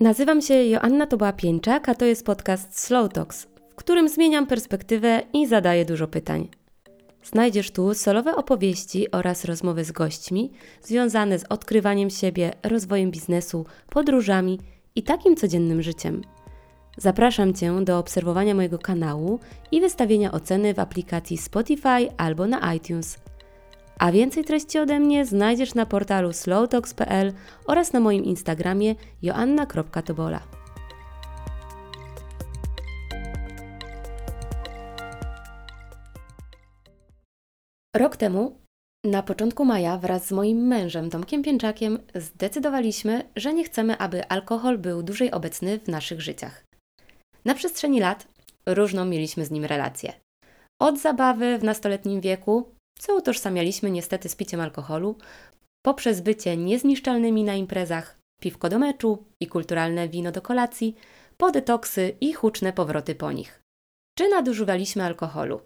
Nazywam się Joanna Toba-Pieńczak, a to jest podcast Slow Talks, w którym zmieniam perspektywę i zadaję dużo pytań. Znajdziesz tu solowe opowieści oraz rozmowy z gośćmi związane z odkrywaniem siebie, rozwojem biznesu, podróżami i takim codziennym życiem. Zapraszam Cię do obserwowania mojego kanału i wystawienia oceny w aplikacji Spotify albo na iTunes – a więcej treści ode mnie znajdziesz na portalu slowtalks.pl oraz na moim Instagramie joanna.tobola. Rok temu, na początku maja, wraz z moim mężem Tomkiem Pięczakiem, zdecydowaliśmy, że nie chcemy, aby alkohol był dłużej obecny w naszych życiach. Na przestrzeni lat różną mieliśmy z nim relację. Od zabawy w nastoletnim wieku co utożsamialiśmy niestety z piciem alkoholu, poprzez bycie niezniszczalnymi na imprezach, piwko do meczu i kulturalne wino do kolacji, po detoksy i huczne powroty po nich. Czy nadużywaliśmy alkoholu?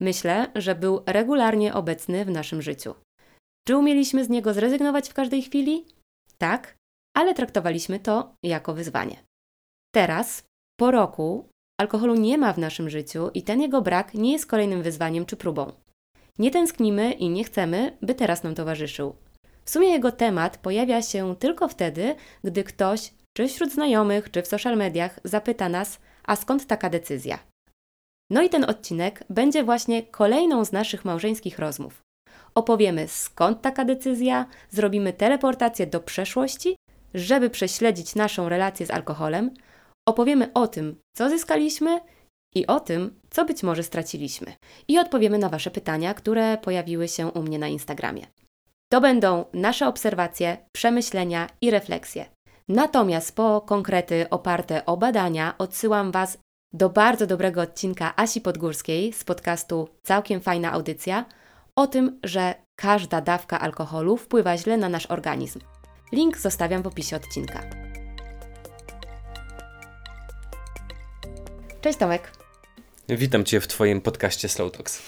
Myślę, że był regularnie obecny w naszym życiu. Czy umieliśmy z niego zrezygnować w każdej chwili? Tak, ale traktowaliśmy to jako wyzwanie. Teraz, po roku, alkoholu nie ma w naszym życiu i ten jego brak nie jest kolejnym wyzwaniem czy próbą. Nie tęsknimy i nie chcemy, by teraz nam towarzyszył. W sumie jego temat pojawia się tylko wtedy, gdy ktoś, czy wśród znajomych, czy w social mediach, zapyta nas, a skąd taka decyzja? No i ten odcinek będzie właśnie kolejną z naszych małżeńskich rozmów. Opowiemy skąd taka decyzja, zrobimy teleportację do przeszłości, żeby prześledzić naszą relację z alkoholem, opowiemy o tym, co zyskaliśmy i o tym, co być może straciliśmy. I odpowiemy na Wasze pytania, które pojawiły się u mnie na Instagramie. To będą nasze obserwacje, przemyślenia i refleksje. Natomiast po konkrety oparte o badania odsyłam Was do bardzo dobrego odcinka Asi Podgórskiej z podcastu Całkiem fajna audycja o tym, że każda dawka alkoholu wpływa źle na nasz organizm. Link zostawiam w opisie odcinka. Cześć Tomek. Witam Cię w Twoim podcaście Slow Talks.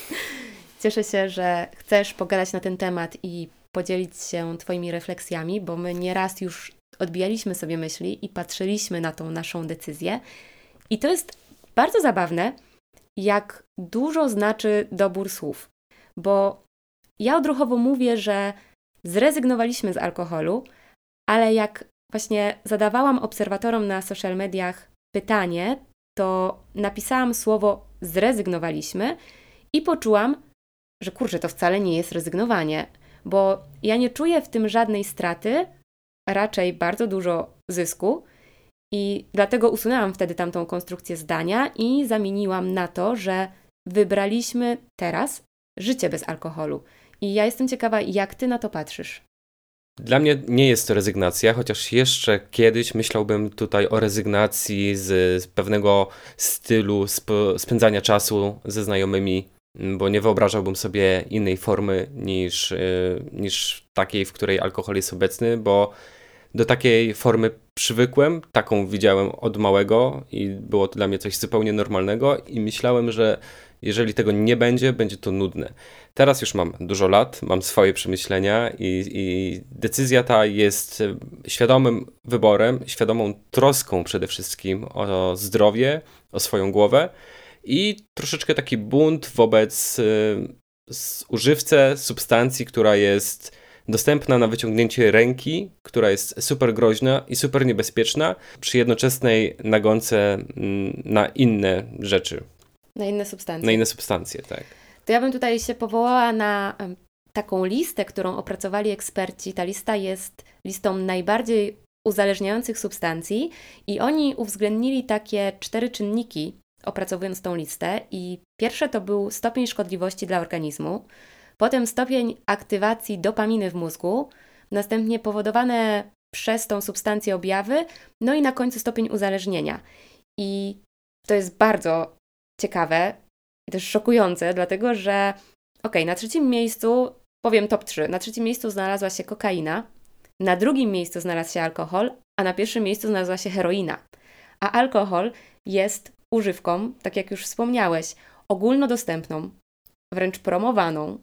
Cieszę się, że chcesz pogadać na ten temat i podzielić się Twoimi refleksjami, bo my nieraz już odbijaliśmy sobie myśli i patrzyliśmy na tą naszą decyzję. I to jest bardzo zabawne, jak dużo znaczy dobór słów, bo ja odruchowo mówię, że zrezygnowaliśmy z alkoholu, ale jak właśnie zadawałam obserwatorom na social mediach pytanie, to napisałam słowo zrezygnowaliśmy i poczułam, że kurczę, to wcale nie jest rezygnowanie, bo ja nie czuję w tym żadnej straty, raczej bardzo dużo zysku. I dlatego usunęłam wtedy tamtą konstrukcję zdania i zamieniłam na to, że wybraliśmy teraz życie bez alkoholu. I ja jestem ciekawa, jak ty na to patrzysz. Dla mnie nie jest to rezygnacja, chociaż jeszcze kiedyś myślałbym tutaj o rezygnacji z, pewnego stylu sp spędzania czasu ze znajomymi, bo nie wyobrażałbym sobie innej formy niż, yy, niż takiej, w której alkohol jest obecny, bo do takiej formy przywykłem, taką widziałem od małego i było to dla mnie coś zupełnie normalnego i myślałem, że jeżeli tego nie będzie, będzie to nudne. Teraz już mam dużo lat, mam swoje przemyślenia i, i decyzja ta jest świadomym wyborem, świadomą troską przede wszystkim o zdrowie, o swoją głowę i troszeczkę taki bunt wobec y, używce substancji, która jest dostępna na wyciągnięcie ręki, która jest super groźna i super niebezpieczna, przy jednoczesnej nagonce na inne rzeczy. Na inne substancje. Na inne substancje, tak. To ja bym tutaj się powołała na taką listę, którą opracowali eksperci. Ta lista jest listą najbardziej uzależniających substancji i oni uwzględnili takie cztery czynniki, opracowując tą listę. I pierwsze to był stopień szkodliwości dla organizmu, potem stopień aktywacji dopaminy w mózgu, następnie powodowane przez tą substancję objawy, no i na końcu stopień uzależnienia. I to jest bardzo ciekawe i też szokujące, dlatego że ok, na trzecim miejscu, powiem top 3, na trzecim miejscu znalazła się kokaina, na drugim miejscu znalazł się alkohol, a na pierwszym miejscu znalazła się heroina. A alkohol jest używką, tak jak już wspomniałeś, ogólnodostępną, wręcz promowaną,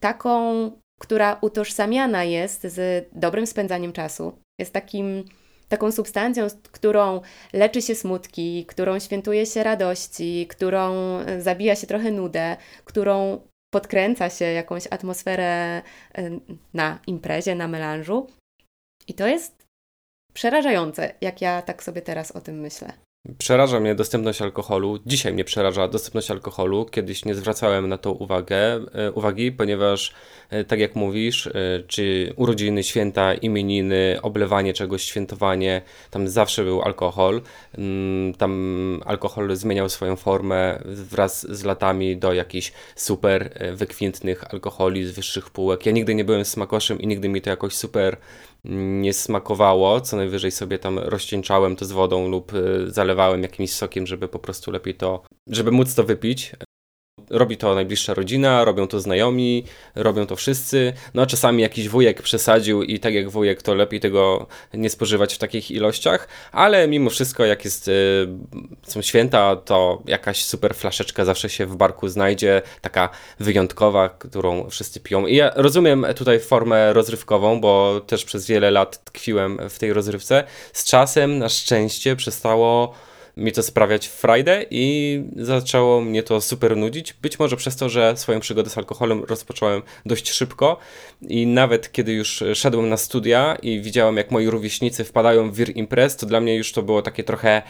taką, która utożsamiana jest z dobrym spędzaniem czasu, jest takim taką substancją, którą leczy się smutki, którą świętuje się radości, którą zabija się trochę nudę, którą podkręca się jakąś atmosferę na imprezie, na melanżu. I to jest przerażające, jak ja tak sobie teraz o tym myślę. Przeraża mnie dostępność alkoholu. Dzisiaj mnie przeraża dostępność alkoholu. Kiedyś nie zwracałem na to uwagę, e, uwagi, ponieważ e, tak jak mówisz, e, czy urodziny, święta, imieniny, oblewanie czegoś, świętowanie, tam zawsze był alkohol. Mm, tam alkohol zmieniał swoją formę wraz z latami do jakichś super wykwintnych alkoholi z wyższych półek. Ja nigdy nie byłem smakoszem i nigdy mi to jakoś super nie smakowało, co najwyżej sobie tam rozcieńczałem to z wodą lub zalewałem jakimś sokiem, żeby po prostu lepiej to, żeby móc to wypić. Robi to najbliższa rodzina, robią to znajomi, robią to wszyscy. No czasami jakiś wujek przesadził i tak jak wujek, to lepiej tego nie spożywać w takich ilościach, ale mimo wszystko jak jest, y, są święta, to jakaś super flaszeczka zawsze się w barku znajdzie, taka wyjątkowa, którą wszyscy piją. I ja rozumiem tutaj formę rozrywkową, bo też przez wiele lat tkwiłem w tej rozrywce. Z czasem na szczęście przestało mi to sprawiać frajdę i zaczęło mnie to super nudzić. Być może przez to, że swoją przygodę z alkoholem rozpocząłem dość szybko i nawet kiedy już szedłem na studia i widziałem, jak moi rówieśnicy wpadają w wir imprez, to dla mnie już to było takie trochę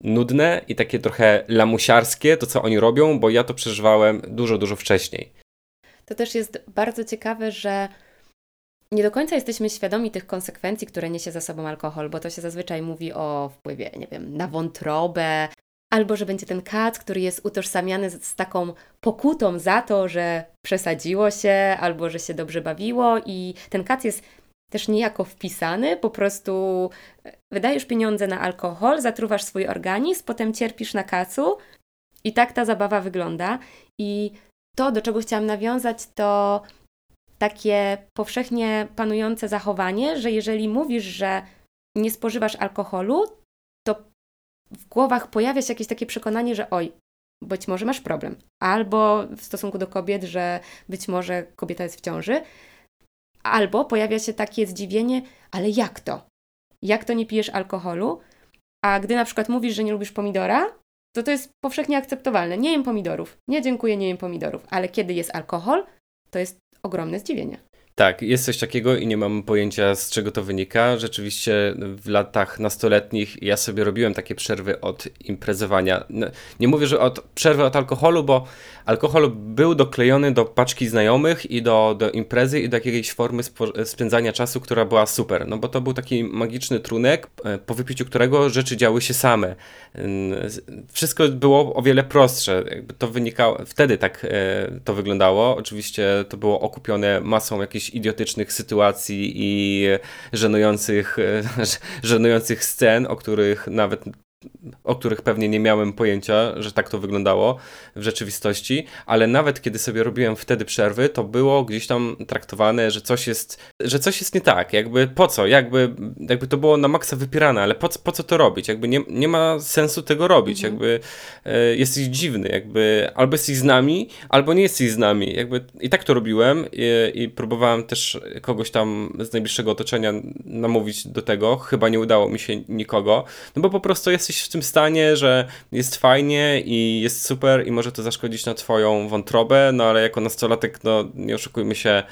nudne i takie trochę lamusiarskie, to co oni robią, bo ja to przeżywałem dużo, dużo wcześniej. To też jest bardzo ciekawe, że nie do końca jesteśmy świadomi tych konsekwencji, które niesie za sobą alkohol, bo to się zazwyczaj mówi o wpływie, nie wiem, na wątrobę, albo że będzie ten kat, który jest utożsamiany z, z, taką pokutą za to, że przesadziło się, albo że się dobrze bawiło, i ten kat jest też niejako wpisany, po prostu e, wydajesz pieniądze na alkohol, zatruwasz swój organizm, potem cierpisz na kacu, i tak ta zabawa wygląda. I to, do czego chciałam nawiązać, to takie powszechnie panujące zachowanie, że jeżeli mówisz, że nie spożywasz alkoholu, to w głowach pojawia się jakieś takie przekonanie, że oj, być może masz problem. Albo w stosunku do kobiet, że być może kobieta jest w ciąży. Albo pojawia się takie zdziwienie, ale jak to? Jak to nie pijesz alkoholu? A gdy na przykład mówisz, że nie lubisz pomidora, to to jest powszechnie akceptowalne. Nie jem pomidorów. Nie dziękuję, nie jem pomidorów. Ale kiedy jest alkohol, to jest ogromne zdziwienie. Tak, jest coś takiego i nie mam pojęcia z czego to wynika. Rzeczywiście w latach nastoletnich ja sobie robiłem takie przerwy od imprezowania. No, nie mówię, że od przerwy od alkoholu, bo alkohol był doklejony do paczki znajomych i do, do imprezy i do jakiejś formy spędzania czasu, która była super. No bo to był taki magiczny trunek, e, po wypiciu którego rzeczy działy się same. Wszystko było o wiele prostsze. to wynikało, wtedy tak e, to wyglądało. Oczywiście to było okupione masą jakichś idiotycznych sytuacji i żenujących, żenujących scen, o których nawet o których pewnie nie miałem pojęcia, że tak to wyglądało w rzeczywistości, ale nawet kiedy sobie robiłem wtedy przerwy, to było gdzieś tam traktowane, że coś jest, że coś jest nie tak, jakby po co, jakby, jakby to było na maksa wypierane, ale po, po co to robić, jakby nie, nie ma sensu tego robić, mhm. jakby e, jesteś dziwny, jakby albo jesteś z nami, albo nie jesteś z nami, jakby i tak to robiłem i, i próbowałem też kogoś tam z najbliższego otoczenia namówić do tego, chyba nie udało mi się nikogo, no bo po prostu jest jesteś w tym stanie, że jest fajnie i jest super i może to zaszkodzić na twoją wątrobę, no ale jako nastolatek, no nie oszukujmy się,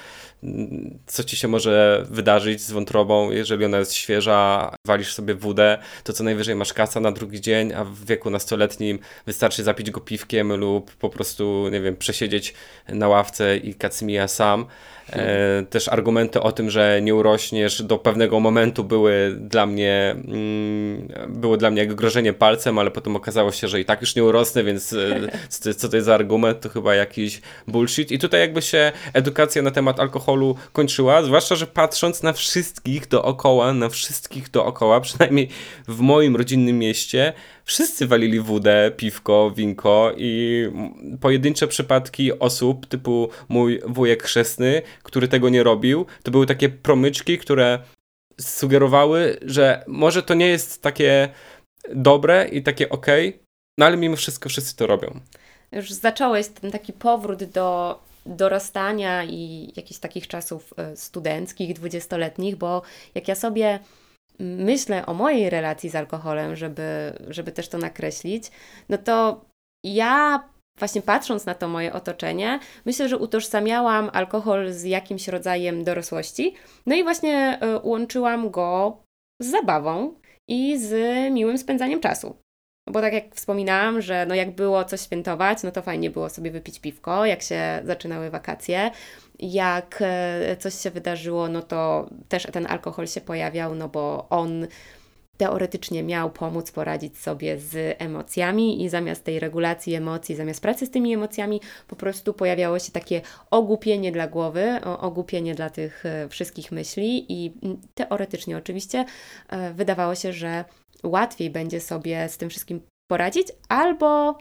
co ci się może wydarzyć z wątrobą, jeżeli ona jest świeża, walisz sobie wódę, to co najwyżej masz kasa na drugi dzień, a w wieku nastoletnim wystarczy zapić go piwkiem lub po prostu, nie wiem, przesiedzieć na ławce i kacmija sam. E, też argumenty o tym, że nie urośniesz do pewnego momentu były dla mnie mm, było dla mnie jak grożenie palcem, ale potem okazało się, że i tak już nie urosnę, więc e, co to jest za argument, to chyba jakiś bullshit. I tutaj jakby się edukacja na temat alkoholu kończyła, zwłaszcza, że patrząc na wszystkich dookoła, na wszystkich dookoła, przynajmniej w moim rodzinnym mieście, wszyscy walili wódę, piwko, winko i pojedyncze przypadki osób typu mój wujek chrzestny, który tego nie robił, to były takie promyczki, które sugerowały, że może to nie jest takie dobre i takie ok, no ale mimo wszystko wszyscy to robią. Już zacząłeś ten taki powrót do dorastania i jakichś takich czasów e, studenckich, dwudziestoletnich, bo jak ja sobie myślę o mojej relacji z alkoholem, żeby, żeby też to nakreślić, no to ja właśnie patrząc na to moje otoczenie, myślę, że utożsamiałam alkohol z jakimś rodzajem dorosłości. No i właśnie y, łączyłam go z zabawą i z miłym spędzaniem czasu. Bo tak jak wspominałam, że no jak było coś świętować, no to fajnie było sobie wypić piwko, jak się zaczynały wakacje. Jak e, coś się wydarzyło, no to też ten alkohol się pojawiał, no bo on teoretycznie miał pomóc poradzić sobie z emocjami i zamiast tej regulacji emocji, zamiast pracy z tymi emocjami, po prostu pojawiało się takie ogłupienie dla głowy, ogłupienie dla tych e, wszystkich myśli i teoretycznie oczywiście e, wydawało się, że łatwiej będzie sobie z tym wszystkim poradzić albo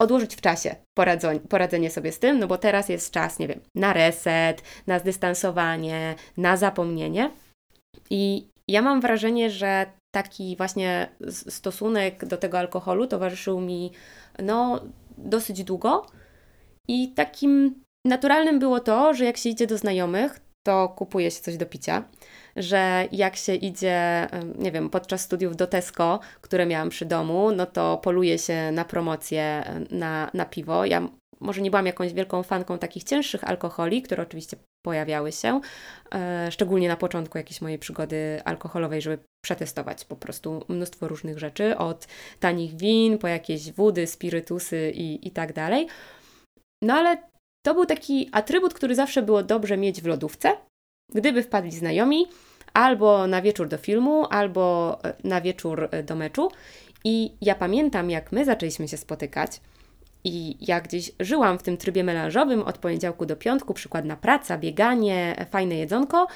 odłożyć w czasie poradzenie sobie z tym, no bo teraz jest czas, nie wiem, na reset, na zdystansowanie, na zapomnienie. I ja mam wrażenie, że taki właśnie stosunek do tego alkoholu towarzyszył mi no, dosyć długo. I takim naturalnym było to, że jak się idzie do znajomych, to kupuje się coś do picia. Że jak się idzie, nie wiem, podczas studiów do Tesco, które miałam przy domu, no to poluje się na promocję na, na piwo. Ja może nie byłam jakąś wielką fanką takich cięższych alkoholi, które oczywiście pojawiały się, e, szczególnie na początku jakiejś mojej przygody alkoholowej, żeby przetestować po prostu mnóstwo różnych rzeczy, od tanich win po jakieś wody, spirytusy i, i tak dalej. No ale to był taki atrybut, który zawsze było dobrze mieć w lodówce, gdyby wpadli znajomi, albo na wieczór do filmu, albo e, na wieczór e, do meczu. I ja pamiętam, jak my zaczęliśmy się spotykać, i ja gdzieś żyłam w tym trybie melanżowym od poniedziałku do piątku, przykładna praca, bieganie, fajne jedzonko,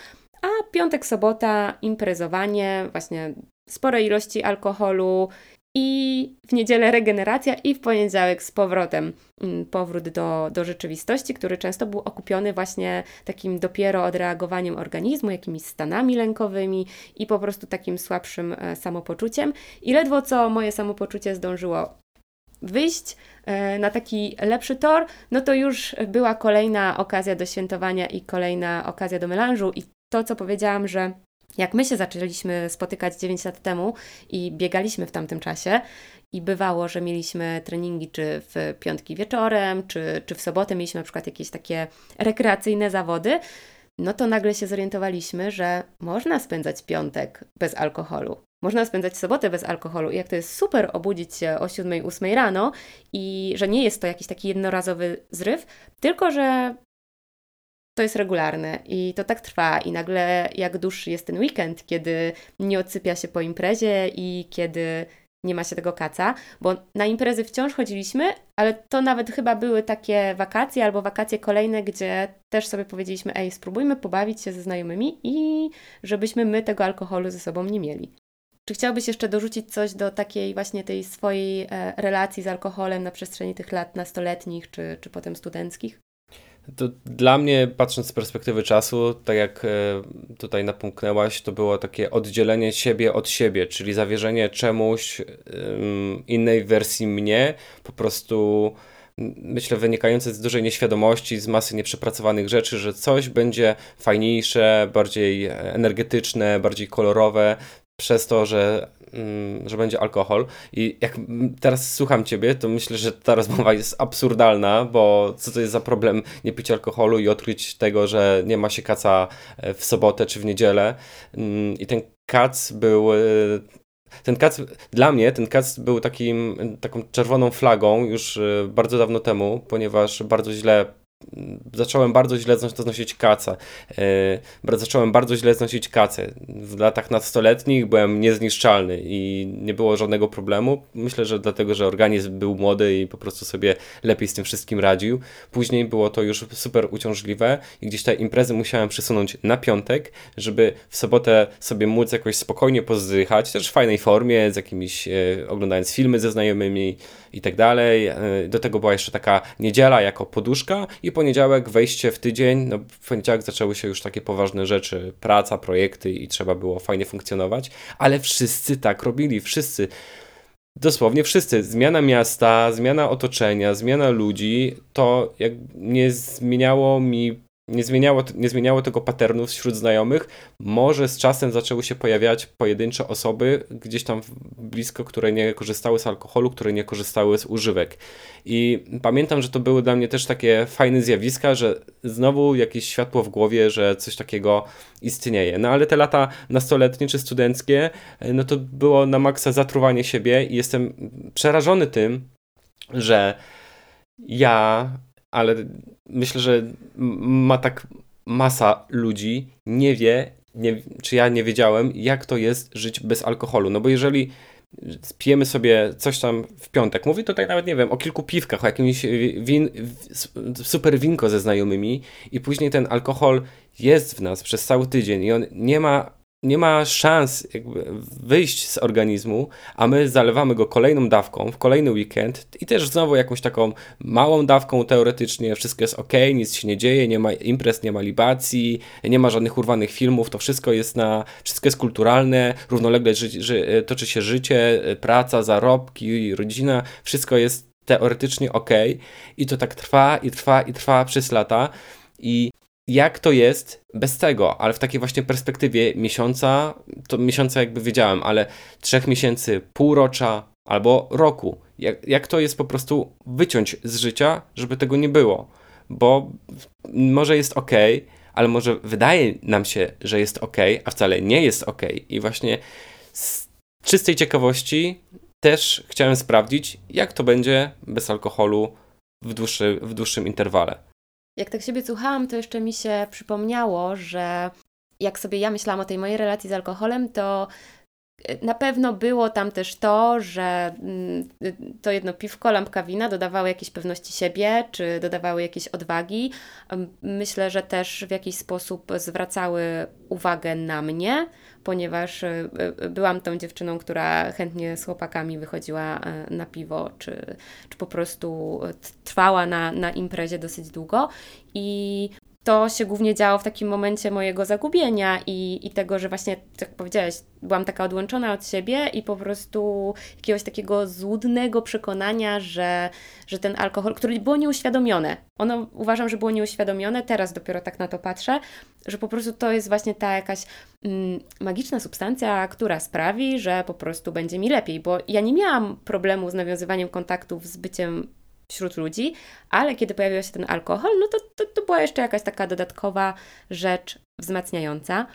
a piątek, sobota, imprezowanie, właśnie spore ilości alkoholu i w niedzielę regeneracja i w poniedziałek z powrotem mm, powrót do, do rzeczywistości, który często był okupiony właśnie takim dopiero odreagowaniem organizmu, jakimiś stanami lękowymi i po prostu takim słabszym e, samopoczuciem. I ledwo co moje samopoczucie zdążyło wyjść e, na taki lepszy tor, no to już była kolejna okazja do świętowania i kolejna okazja do melanżu. I to, co powiedziałam, że jak my się zaczęliśmy spotykać 9 lat temu i biegaliśmy w tamtym czasie, i bywało, że mieliśmy treningi czy w piątki wieczorem, czy, czy w sobotę mieliśmy na przykład jakieś takie rekreacyjne zawody, no to nagle się zorientowaliśmy, że można spędzać piątek bez alkoholu. Można spędzać sobotę bez alkoholu i jak to jest super obudzić się o 7-8 rano i że nie jest to jakiś taki jednorazowy zryw, tylko że to jest regularne i to tak trwa i nagle jak dłuższy jest ten weekend, kiedy nie odsypia się po imprezie i kiedy nie ma się tego kaca, bo na imprezy wciąż chodziliśmy, ale to nawet chyba były takie wakacje albo wakacje kolejne, gdzie też sobie powiedzieliśmy, ej, spróbujmy pobawić się ze znajomymi i żebyśmy my tego alkoholu ze sobą nie mieli. Czy chciałbyś jeszcze dorzucić coś do takiej właśnie tej swojej e, relacji z alkoholem na przestrzeni tych lat nastoletnich czy, czy potem studenckich? To dla mnie, patrząc z perspektywy czasu, tak jak e, tutaj napomknęłaś, to było takie oddzielenie siebie od siebie, czyli zawierzenie czemuś innej wersji mnie, po prostu myślę wynikające z dużej nieświadomości, z masy nieprzepracowanych rzeczy, że coś będzie fajniejsze, bardziej energetyczne, bardziej kolorowe, przez to, że, mm, że będzie alkohol. I jak teraz słucham ciebie, to myślę, że ta rozmowa jest absurdalna, bo co to jest za problem nie pić alkoholu i odkryć tego, że nie ma się kaca e, w sobotę czy w niedzielę. Mm, I ten kac był e, ten kac, dla mnie ten kac był takim, taką czerwoną flagą już e, bardzo dawno temu, ponieważ bardzo źle zacząłem bardzo źle znosić kacę. Zacząłem bardzo źle znosić kacę. W latach nastoletnich byłem niezniszczalny i nie było żadnego problemu. Myślę, że dlatego, że organizm był młody i po prostu sobie lepiej z tym wszystkim radził. Później było to już super uciążliwe i gdzieś te imprezy musiałem przesunąć na piątek, żeby w sobotę sobie móc jakoś spokojnie pozdychać, też w fajnej formie, z jakimiś, yy, oglądając filmy ze znajomymi i tak dalej. Yy, do tego była jeszcze taka niedziela jako poduszka i poniedziałek, wejście w tydzień, no w poniedziałek zaczęły się już takie poważne rzeczy, praca, projekty i trzeba było fajnie funkcjonować, ale wszyscy tak robili, wszyscy. Dosłownie wszyscy. Zmiana miasta, zmiana otoczenia, zmiana ludzi, to jak nie zmieniało mi nie zmieniało, nie zmieniało tego paternu wśród znajomych. Może z czasem zaczęły się pojawiać pojedyncze osoby gdzieś tam blisko, które nie korzystały z alkoholu, które nie korzystały z używek. I pamiętam, że to były dla mnie też takie fajne zjawiska, że znowu jakieś światło w głowie, że coś takiego istnieje. No ale te lata nastoletnie czy studenckie, no to było na maksa zatruwanie siebie i jestem przerażony tym, że ja ale myślę, że ma tak masa ludzi nie wie, nie, czy ja nie wiedziałem, jak to jest żyć bez alkoholu. No bo jeżeli pijemy sobie coś tam w piątek, mówię tutaj nawet, nie wiem, o kilku piwkach, o jakimś win, super winko ze znajomymi i później ten alkohol jest w nas przez cały tydzień i on nie ma nie ma szans wyjść z organizmu, a my zalewamy go kolejną dawką w kolejny weekend i też znowu jakąś taką małą dawką teoretycznie, wszystko jest ok, nic się nie dzieje, nie ma imprez, nie ma libacji, nie ma żadnych urwanych filmów, to wszystko jest na, wszystko jest kulturalne, równolegle ży, ży, toczy się życie, praca, zarobki, rodzina, wszystko jest teoretycznie ok i to tak trwa i trwa i trwa przez lata i jak to jest bez tego, ale w takiej właśnie perspektywie miesiąca, to miesiąca jakby wiedziałem, ale trzech miesięcy, półrocza albo roku. Jak, jak to jest po prostu wyciąć z życia, żeby tego nie było? Bo może jest ok, ale może wydaje nam się, że jest ok, a wcale nie jest ok. I właśnie z czystej ciekawości też chciałem sprawdzić, jak to będzie bez alkoholu w, dłuższy, w dłuższym interwale. Jak tak siebie słuchałam, to jeszcze mi się przypomniało, że jak sobie ja myślałam o tej mojej relacji z alkoholem, to na pewno było tam też to, że mm, to jedno piwko, lampka wina dodawały jakieś pewności siebie, czy dodawały jakieś odwagi. Myślę, że też w jakiś sposób zwracały uwagę na mnie, ponieważ e, e, byłam tą dziewczyną, która chętnie z chłopakami wychodziła e, na piwo, czy, czy po prostu trwała na, na imprezie dosyć długo. I to się głównie działo w takim momencie mojego zagubienia i, i tego, że właśnie, jak powiedziałeś, byłam taka odłączona od siebie i po prostu jakiegoś takiego złudnego przekonania, że, że ten alkohol, który było nieuświadomione, ono uważam, że było nieuświadomione, teraz dopiero tak na to patrzę, że po prostu to jest właśnie ta jakaś mm, magiczna substancja, która sprawi, że po prostu będzie mi lepiej, bo ja nie miałam problemu z nawiązywaniem kontaktów z byciem wśród ludzi, ale kiedy pojawił się ten alkohol, no to, to, to była jeszcze jakaś taka dodatkowa rzecz wzmacniająca.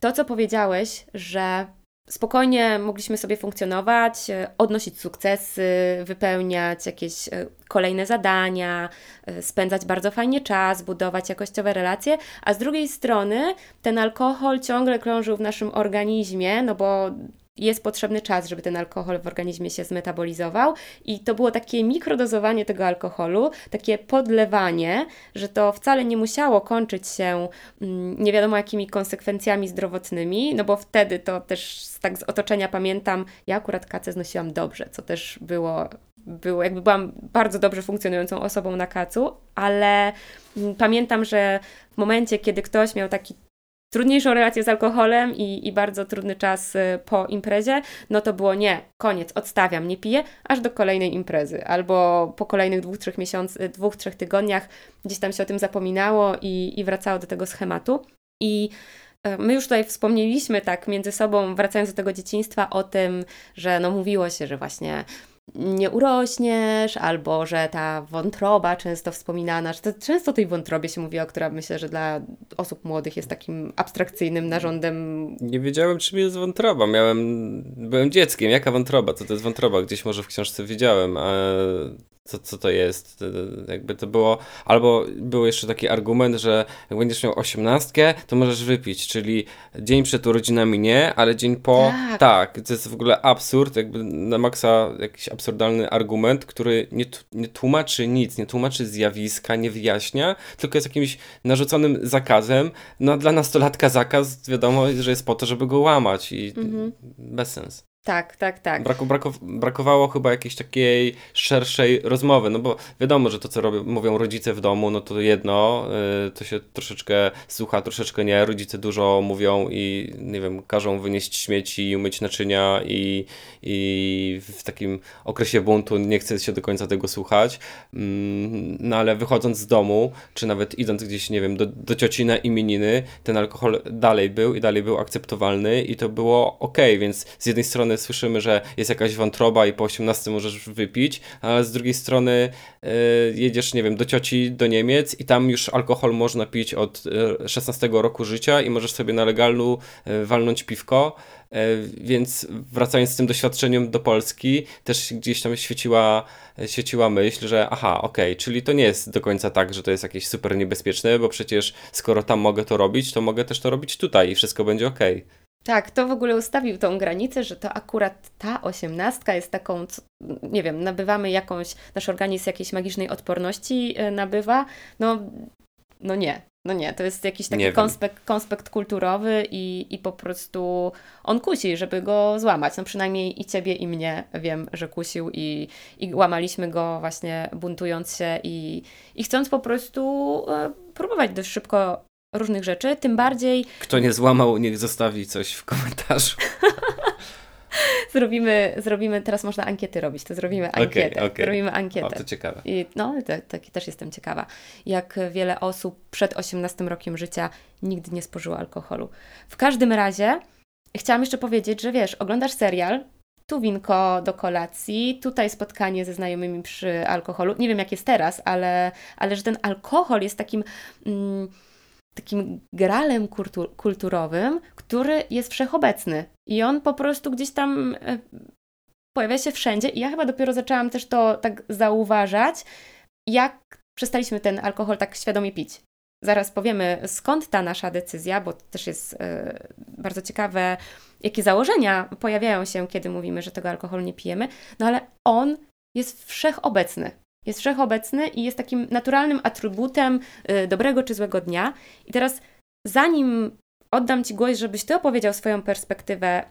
To, co powiedziałeś, że spokojnie mogliśmy sobie funkcjonować, odnosić sukcesy, wypełniać jakieś e, kolejne zadania, e, spędzać bardzo fajnie czas, budować jakościowe relacje, a z drugiej strony ten alkohol ciągle krążył w naszym organizmie, no bo jest potrzebny czas, żeby ten alkohol w organizmie się zmetabolizował. I to było takie mikrodozowanie tego alkoholu, takie podlewanie, że to wcale nie musiało kończyć się mm, nie wiadomo jakimi konsekwencjami zdrowotnymi, no bo wtedy to też tak z otoczenia pamiętam, ja akurat kacę znosiłam dobrze, co też było było, jakby byłam bardzo dobrze funkcjonującą osobą na kacu, ale mm, pamiętam, że w momencie, kiedy ktoś miał taki trudniejszą relację z alkoholem i, i bardzo trudny czas y, po imprezie, no to było nie, koniec, odstawiam, nie piję, aż do kolejnej imprezy. Albo po kolejnych dwóch, trzech miesiącach, dwóch, trzech tygodniach gdzieś tam się o tym zapominało i, i wracało do tego schematu. I e, My już tutaj wspomnieliśmy tak między sobą, wracając do tego dzieciństwa, o tym, że no mówiło się, że właśnie nie urośniesz, albo że ta wątroba często wspominana, że to często o tej wątrobie się mówiło, która myślę, że dla osób młodych jest takim abstrakcyjnym narządem. Nie wiedziałem, czym jest wątroba. Miałem, byłem dzieckiem. Jaka wątroba? Co to jest wątroba? Gdzieś może w książce widziałem, a co, co to jest. Jakby to było, albo był jeszcze taki argument, że jak będziesz miał osiemnastkę, to możesz wypić, czyli dzień przed urodzinami nie, ale dzień po tak. tak. To jest w ogóle absurd, jakby na maksa jakiś absurdalny argument, który nie, nie tłumaczy nic, nie tłumaczy zjawiska, nie wyjaśnia, tylko jest jakimś narzuconym zakazem. No dla nastolatka zakaz wiadomo, że jest po to, żeby go łamać i mhm. bez sens. Tak, tak, tak. Braku, brakowało chyba jakiejś takiej szerszej rozmowy, no bo wiadomo, że to, co robią, mówią rodzice w domu, no to jedno, yy, to się troszeczkę słucha, troszeczkę nie. Rodzice dużo mówią i, nie wiem, każą wynieść śmieci, umyć naczynia i, i w takim okresie buntu nie chce się do końca tego słuchać. Yy, no ale wychodząc z domu, czy nawet idąc gdzieś, nie wiem, do, do cioci na imieniny, ten alkohol dalej był i dalej był akceptowalny i to było ok, więc z jednej strony słyszymy, że jest jakaś wątroba i po 18 możesz wypić, a z drugiej strony yy, jedziesz, nie wiem, do cioci do Niemiec i tam już alkohol można pić od 16 e, roku życia i możesz sobie na legalu yy, walnąć piwko. Więc wracając z tym doświadczeniem do Polski, też gdzieś tam świeciła, świeciła myśl, że aha, okej, okay, czyli to nie jest do końca tak, że to jest jakieś super niebezpieczne, bo przecież skoro tam mogę to robić, to mogę też to robić tutaj i wszystko będzie ok. Tak, to w ogóle ustawił tą granicę, że to akurat ta osiemnastka jest taką, nie wiem, nabywamy jakąś, nasz organizm jakiejś magicznej odporności e, nabywa. No, no nie, no nie, to jest jakiś taki konspekt, konspekt kulturowy i, i po prostu on kusi, żeby go złamać. No przynajmniej i ciebie, i mnie wiem, że kusił i, i łamaliśmy go właśnie buntując się i, i chcąc po prostu e, próbować dość szybko różnych rzeczy, tym bardziej... Kto nie złamał, niech zostawi coś w komentarzu. zrobimy, zrobimy, teraz można ankiety robić, to zrobimy ankietę. Okay, okay. Zrobimy ankietę. O, to ciekawe. I, no, tak, tak, też jestem ciekawa. Jak wiele osób przed 18 rokiem życia nigdy nie spożyło alkoholu. W każdym razie chciałam jeszcze powiedzieć, że wiesz, oglądasz serial, tu winko do kolacji, tutaj spotkanie ze znajomymi przy alkoholu. Nie wiem, jak jest teraz, ale, ale że ten alkohol jest takim... Mm, takim gralem kultur kulturowym, który jest wszechobecny. I on po prostu gdzieś tam e, pojawia się wszędzie. I ja chyba dopiero zaczęłam też to tak zauważać, jak przestaliśmy ten alkohol tak świadomie pić. Zaraz powiemy, skąd ta nasza decyzja, bo to też jest e, bardzo ciekawe, jakie założenia pojawiają się, kiedy mówimy, że tego alkoholu nie pijemy, no ale on jest wszechobecny jest wszechobecny i jest takim naturalnym atrybutem y, dobrego czy złego dnia. I teraz, zanim oddam Ci głos, żebyś Ty opowiedział swoją perspektywę,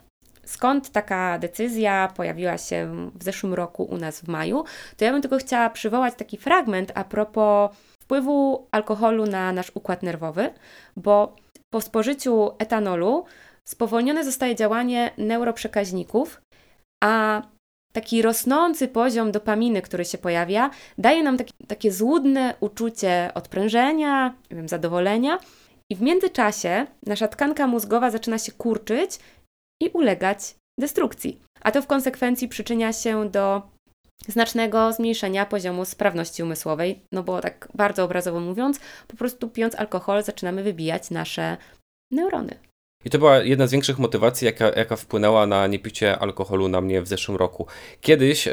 skąd taka decyzja pojawiła się w zeszłym roku u nas w maju, to ja bym tylko chciała przywołać taki fragment a propos wpływu alkoholu na nasz układ nerwowy, bo po spożyciu etanolu spowolnione zostaje działanie neuroprzekaźników, a taki rosnący poziom dopaminy, który się pojawia, daje nam taki, takie złudne uczucie odprężenia, wiem, zadowolenia. I w międzyczasie nasza tkanka mózgowa zaczyna się kurczyć i ulegać destrukcji. A to w konsekwencji przyczynia się do znacznego zmniejszenia poziomu sprawności umysłowej, no bo tak bardzo obrazowo mówiąc, po prostu pijąc alkohol zaczynamy wybijać nasze neurony. I to była jedna z większych motywacji, jaka, jaka wpłynęła na niepicie alkoholu na mnie w zeszłym roku. Kiedyś,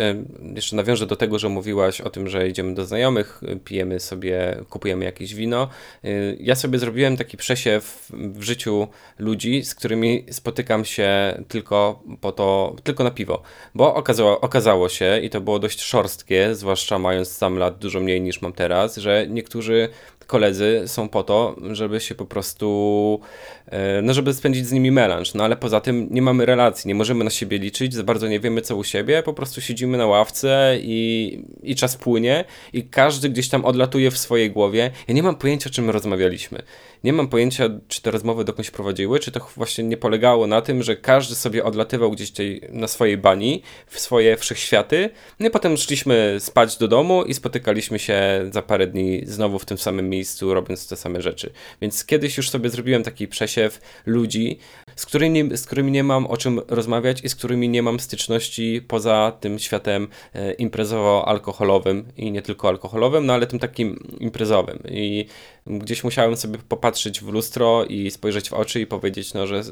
jeszcze nawiążę do tego, że mówiłaś o tym, że idziemy do znajomych, pijemy sobie, kupujemy jakieś wino. Y, ja sobie zrobiłem taki przesiew w życiu ludzi, z którymi spotykam się tylko po to, tylko na piwo. Bo okazało, okazało się, i to było dość szorstkie, zwłaszcza mając sam lat dużo mniej niż mam teraz, że niektórzy koledzy są po to, żeby się po prostu, e, no żeby spędzić z nimi melanż, no ale poza tym nie mamy relacji, nie możemy na siebie liczyć, za bardzo nie wiemy co u siebie, po prostu siedzimy na ławce i, i czas płynie i każdy gdzieś tam odlatuje w swojej głowie. Ja nie mam pojęcia, czym rozmawialiśmy. Nie mam pojęcia, czy te rozmowy dokądś prowadziły, czy to właśnie nie polegało na tym, że każdy sobie odlatywał gdzieś tutaj na swojej bani, w swoje wszechświaty, no i potem szliśmy spać do domu i spotykaliśmy się za parę dni znowu w tym samym miejscu, robiąc te same rzeczy. Więc kiedyś już sobie zrobiłem taki przesiew ludzi, z którymi, z którymi nie mam o czym rozmawiać i z którymi nie mam styczności poza tym światem e, imprezowo-alkoholowym i nie tylko alkoholowym, no ale tym takim imprezowym. I gdzieś musiałem sobie popatrzeć w lustro i spojrzeć w oczy i powiedzieć, no, że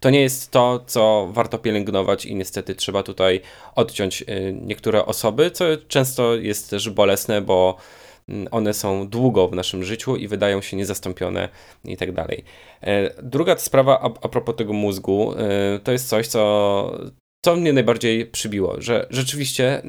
to nie jest to, co warto pielęgnować i niestety trzeba tutaj odciąć e, niektóre osoby, co często jest też bolesne, bo one są długo w naszym życiu i wydają się niezastąpione i tak dalej. E, druga sprawa a, a propos tego mózgu, e, to jest coś, co co mnie najbardziej przybiło, że rzeczywiście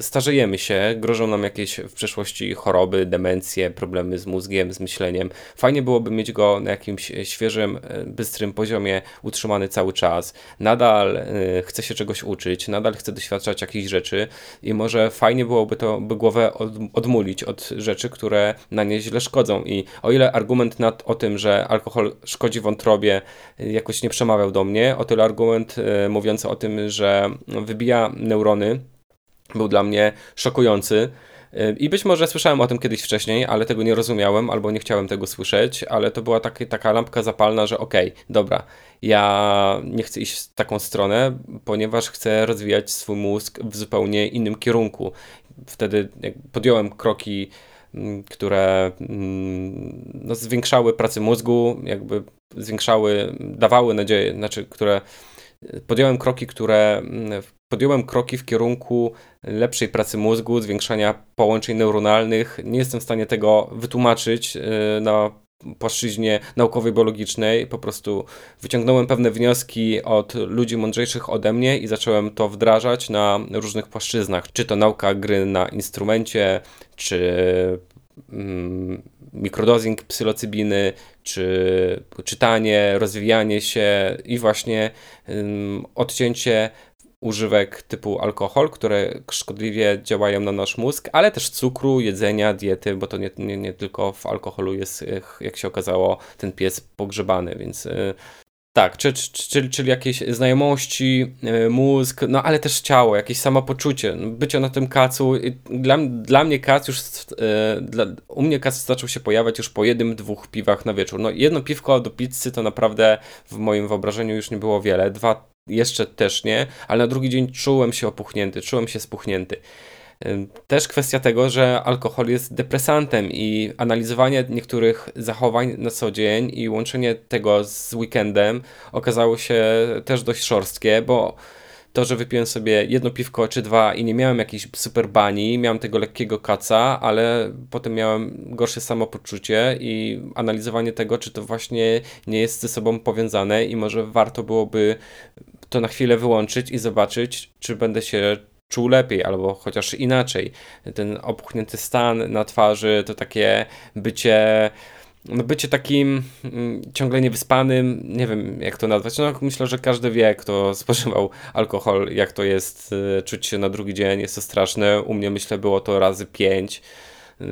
starzejemy się, grożą nam jakieś w przeszłości choroby, demencje, problemy z mózgiem, z myśleniem. Fajnie byłoby mieć go na jakimś świeżym, e, bystrym poziomie utrzymany cały czas. Nadal y, chce się czegoś uczyć, nadal chce doświadczać jakichś rzeczy i może fajnie byłoby to, by głowę od, odmulić od rzeczy, które na nie źle szkodzą. I o ile argument nad, o tym, że alkohol szkodzi wątrobie jakoś nie przemawiał do mnie, o tyle argument mówiący o tym, że wybija neurony, był dla mnie szokujący. Y, I być może słyszałem o tym kiedyś wcześniej, ale tego nie rozumiałem albo nie chciałem tego słyszeć, ale to była taki, taka lampka zapalna, że okej, okay, dobra, ja nie chcę iść w taką stronę, ponieważ chcę rozwijać swój mózg w zupełnie innym kierunku. Wtedy podjąłem kroki, mm, które mm, no, zwiększały pracę mózgu, jakby zwiększały, dawały nadzieję, znaczy, które podjąłem kroki, które mm, podjąłem kroki w kierunku lepszej pracy mózgu, zwiększania połączeń neuronalnych. Nie jestem w stanie tego wytłumaczyć y, na płaszczyźnie naukowej, biologicznej. Po prostu wyciągnąłem pewne wnioski od ludzi mądrzejszych ode mnie i zacząłem to wdrażać na różnych płaszczyznach. Czy to nauka gry na instrumencie, czy mikrodosing psylocybiny, czy czytanie, rozwijanie się i właśnie odcięcie używek typu alkohol, które szkodliwie działają na nasz mózg, ale też cukru, jedzenia, diety, bo to nie, nie, nie tylko w alkoholu jest, jak się okazało, ten pies pogrzebany, więc tak, czyli, czyli, czyli jakieś znajomości, y, mózg, no ale też ciało, jakieś samopoczucie, no, bycie na tym kacu. Dla, dla mnie kac już, y, dla, u mnie kac zaczął się pojawiać już po jednym, dwóch piwach na wieczór. No jedno piwko do pizzy to naprawdę w moim wyobrażeniu już nie było wiele. Dwa jeszcze też nie, ale na drugi dzień czułem się opuchnięty, czułem się spuchnięty. Też kwestia tego, że alkohol jest depresantem i analizowanie niektórych zachowań na co dzień i łączenie tego z weekendem okazało się też dość szorstkie, bo to, że wypiłem sobie jedno piwko czy dwa i nie miałem jakiejś super bani, miałem tego lekkiego kaca, ale potem miałem gorsze samopoczucie i analizowanie tego, czy to właśnie nie jest ze sobą powiązane i może warto byłoby to na chwilę wyłączyć i zobaczyć, czy będę się czuł lepiej, albo chociaż inaczej. Ten opuchnięty stan na twarzy, to takie bycie no bycie takim mm, ciągle niewyspanym, nie wiem jak to nazwać, no myślę, że każdy wie, kto spożywał alkohol, jak to jest y, czuć się na drugi dzień, jest to straszne, u mnie myślę było to razy pięć, y,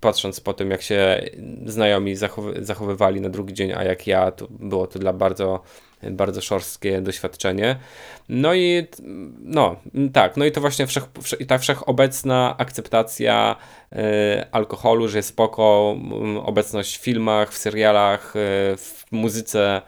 patrząc po tym jak się znajomi zachowy zachowywali na drugi dzień, a jak ja, to było to dla bardzo bardzo szorstkie doświadczenie. No i no, tak, no i to właśnie wszech, ta wszechobecna akceptacja y, alkoholu, że jest spoko, obecność w filmach, w serialach, y, w muzyce,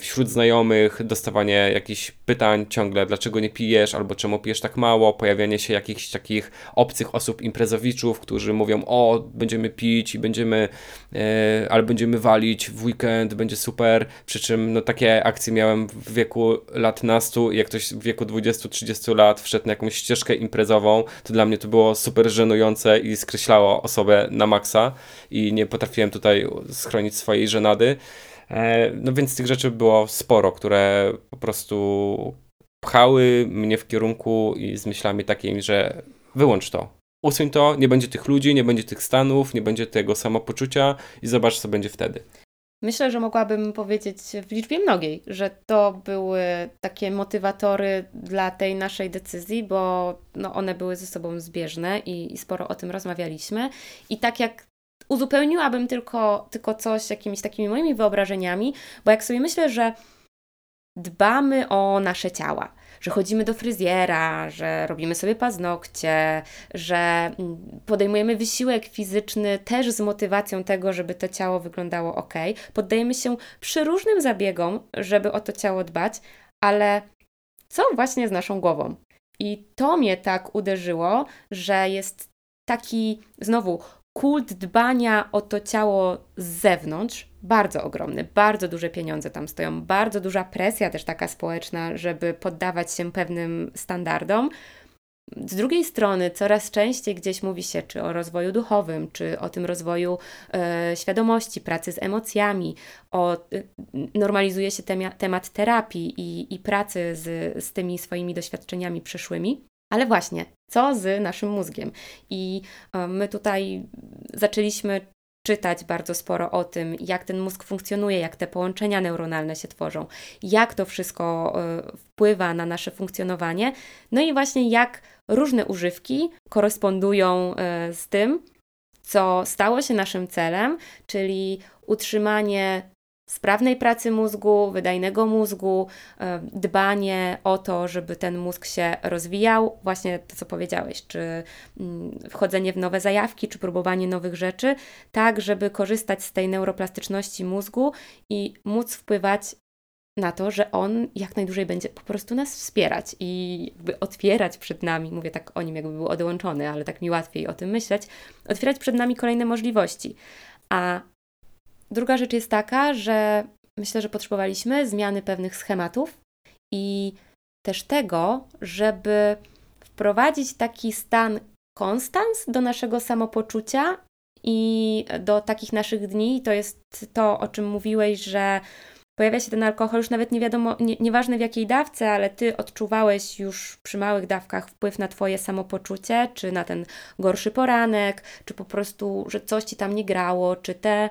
wśród znajomych, dostawanie jakichś pytań ciągle, dlaczego nie pijesz, albo czemu pijesz tak mało, pojawianie się jakichś takich obcych osób, imprezowiczów, którzy mówią, o, będziemy pić i będziemy, e, ale będziemy walić w weekend, będzie super, przy czym no takie akcje miałem w wieku lat nastu i jak ktoś w wieku 20-30 lat wszedł na jakąś ścieżkę imprezową, to dla mnie to było super żenujące i skreślało osobę na maksa i nie potrafiłem tutaj schronić swojej żenady. E, no więc tych rzeczy było sporo, które po prostu pchały mnie w kierunku i z myślami takimi, że wyłącz to. Usuń to, nie będzie tych ludzi, nie będzie tych stanów, nie będzie tego samopoczucia i zobacz, co będzie wtedy. Myślę, że mogłabym powiedzieć w liczbie mnogiej, że to były takie motywatory dla tej naszej decyzji, bo no one były ze sobą zbieżne i, i sporo o tym rozmawialiśmy. I tak jak uzupełniłabym tylko, tylko coś jakimiś takimi moimi wyobrażeniami, bo jak sobie myślę, że dbamy o nasze ciała, że chodzimy do fryzjera, że robimy sobie paznokcie, że podejmujemy wysiłek fizyczny też z motywacją tego, żeby to ciało wyglądało ok. Poddajemy się przeróżnym zabiegom, żeby o to ciało dbać, ale co właśnie z naszą głową? I to mnie tak uderzyło, że jest taki znowu kult dbania o to ciało z zewnątrz bardzo ogromny, bardzo duże pieniądze tam stoją, bardzo duża presja też taka społeczna, żeby poddawać się pewnym standardom. z drugiej strony, coraz częściej gdzieś mówi się czy o rozwoju duchowym, czy o tym rozwoju e, świadomości, pracy z emocjami, o, e, normalizuje się temat terapii i, i pracy z, z tymi swoimi doświadczeniami przyszłymi. Ale właśnie, co z naszym mózgiem? I e, my tutaj zaczęliśmy czytać bardzo sporo o tym, jak ten mózg funkcjonuje, jak te połączenia neuronalne się tworzą, jak to wszystko e, wpływa na nasze funkcjonowanie, no i właśnie jak różne używki korespondują e, z tym, co stało się naszym celem, czyli utrzymanie sprawnej pracy mózgu, wydajnego mózgu, e, dbanie o to, żeby ten mózg się rozwijał, właśnie to, co powiedziałeś, czy mm, wchodzenie w nowe zajawki, czy próbowanie nowych rzeczy, tak, żeby korzystać z tej neuroplastyczności mózgu i móc wpływać na to, że on jak najdłużej będzie po prostu nas wspierać i jakby otwierać przed nami, mówię tak o nim, jakby był odłączony, ale tak mi łatwiej o tym myśleć, otwierać przed nami kolejne możliwości. A Druga rzecz jest taka, że myślę, że potrzebowaliśmy zmiany pewnych schematów i też tego, żeby wprowadzić taki stan konstans do naszego samopoczucia i do takich naszych dni. To jest to, o czym mówiłeś, że pojawia się ten alkohol, już nawet nie wiadomo, nie, nieważne w jakiej dawce, ale ty odczuwałeś już przy małych dawkach wpływ na twoje samopoczucie, czy na ten gorszy poranek, czy po prostu, że coś ci tam nie grało, czy te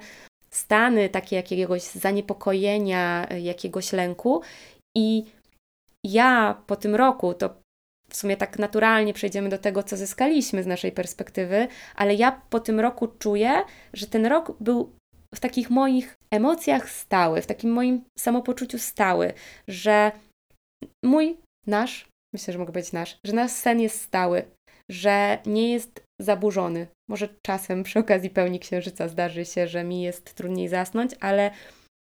stany takie jakiegoś zaniepokojenia, jakiegoś lęku. I ja po tym roku, to w sumie tak naturalnie przejdziemy do tego, co zyskaliśmy z naszej perspektywy, ale ja po tym roku czuję, że ten rok był w takich moich emocjach stały, w takim moim samopoczuciu stały, że mój, nasz, myślę, że mogę powiedzieć nasz, że nasz sen jest stały, że nie jest zaburzony. Może czasem przy okazji pełni księżyca zdarzy się, że mi jest trudniej zasnąć, ale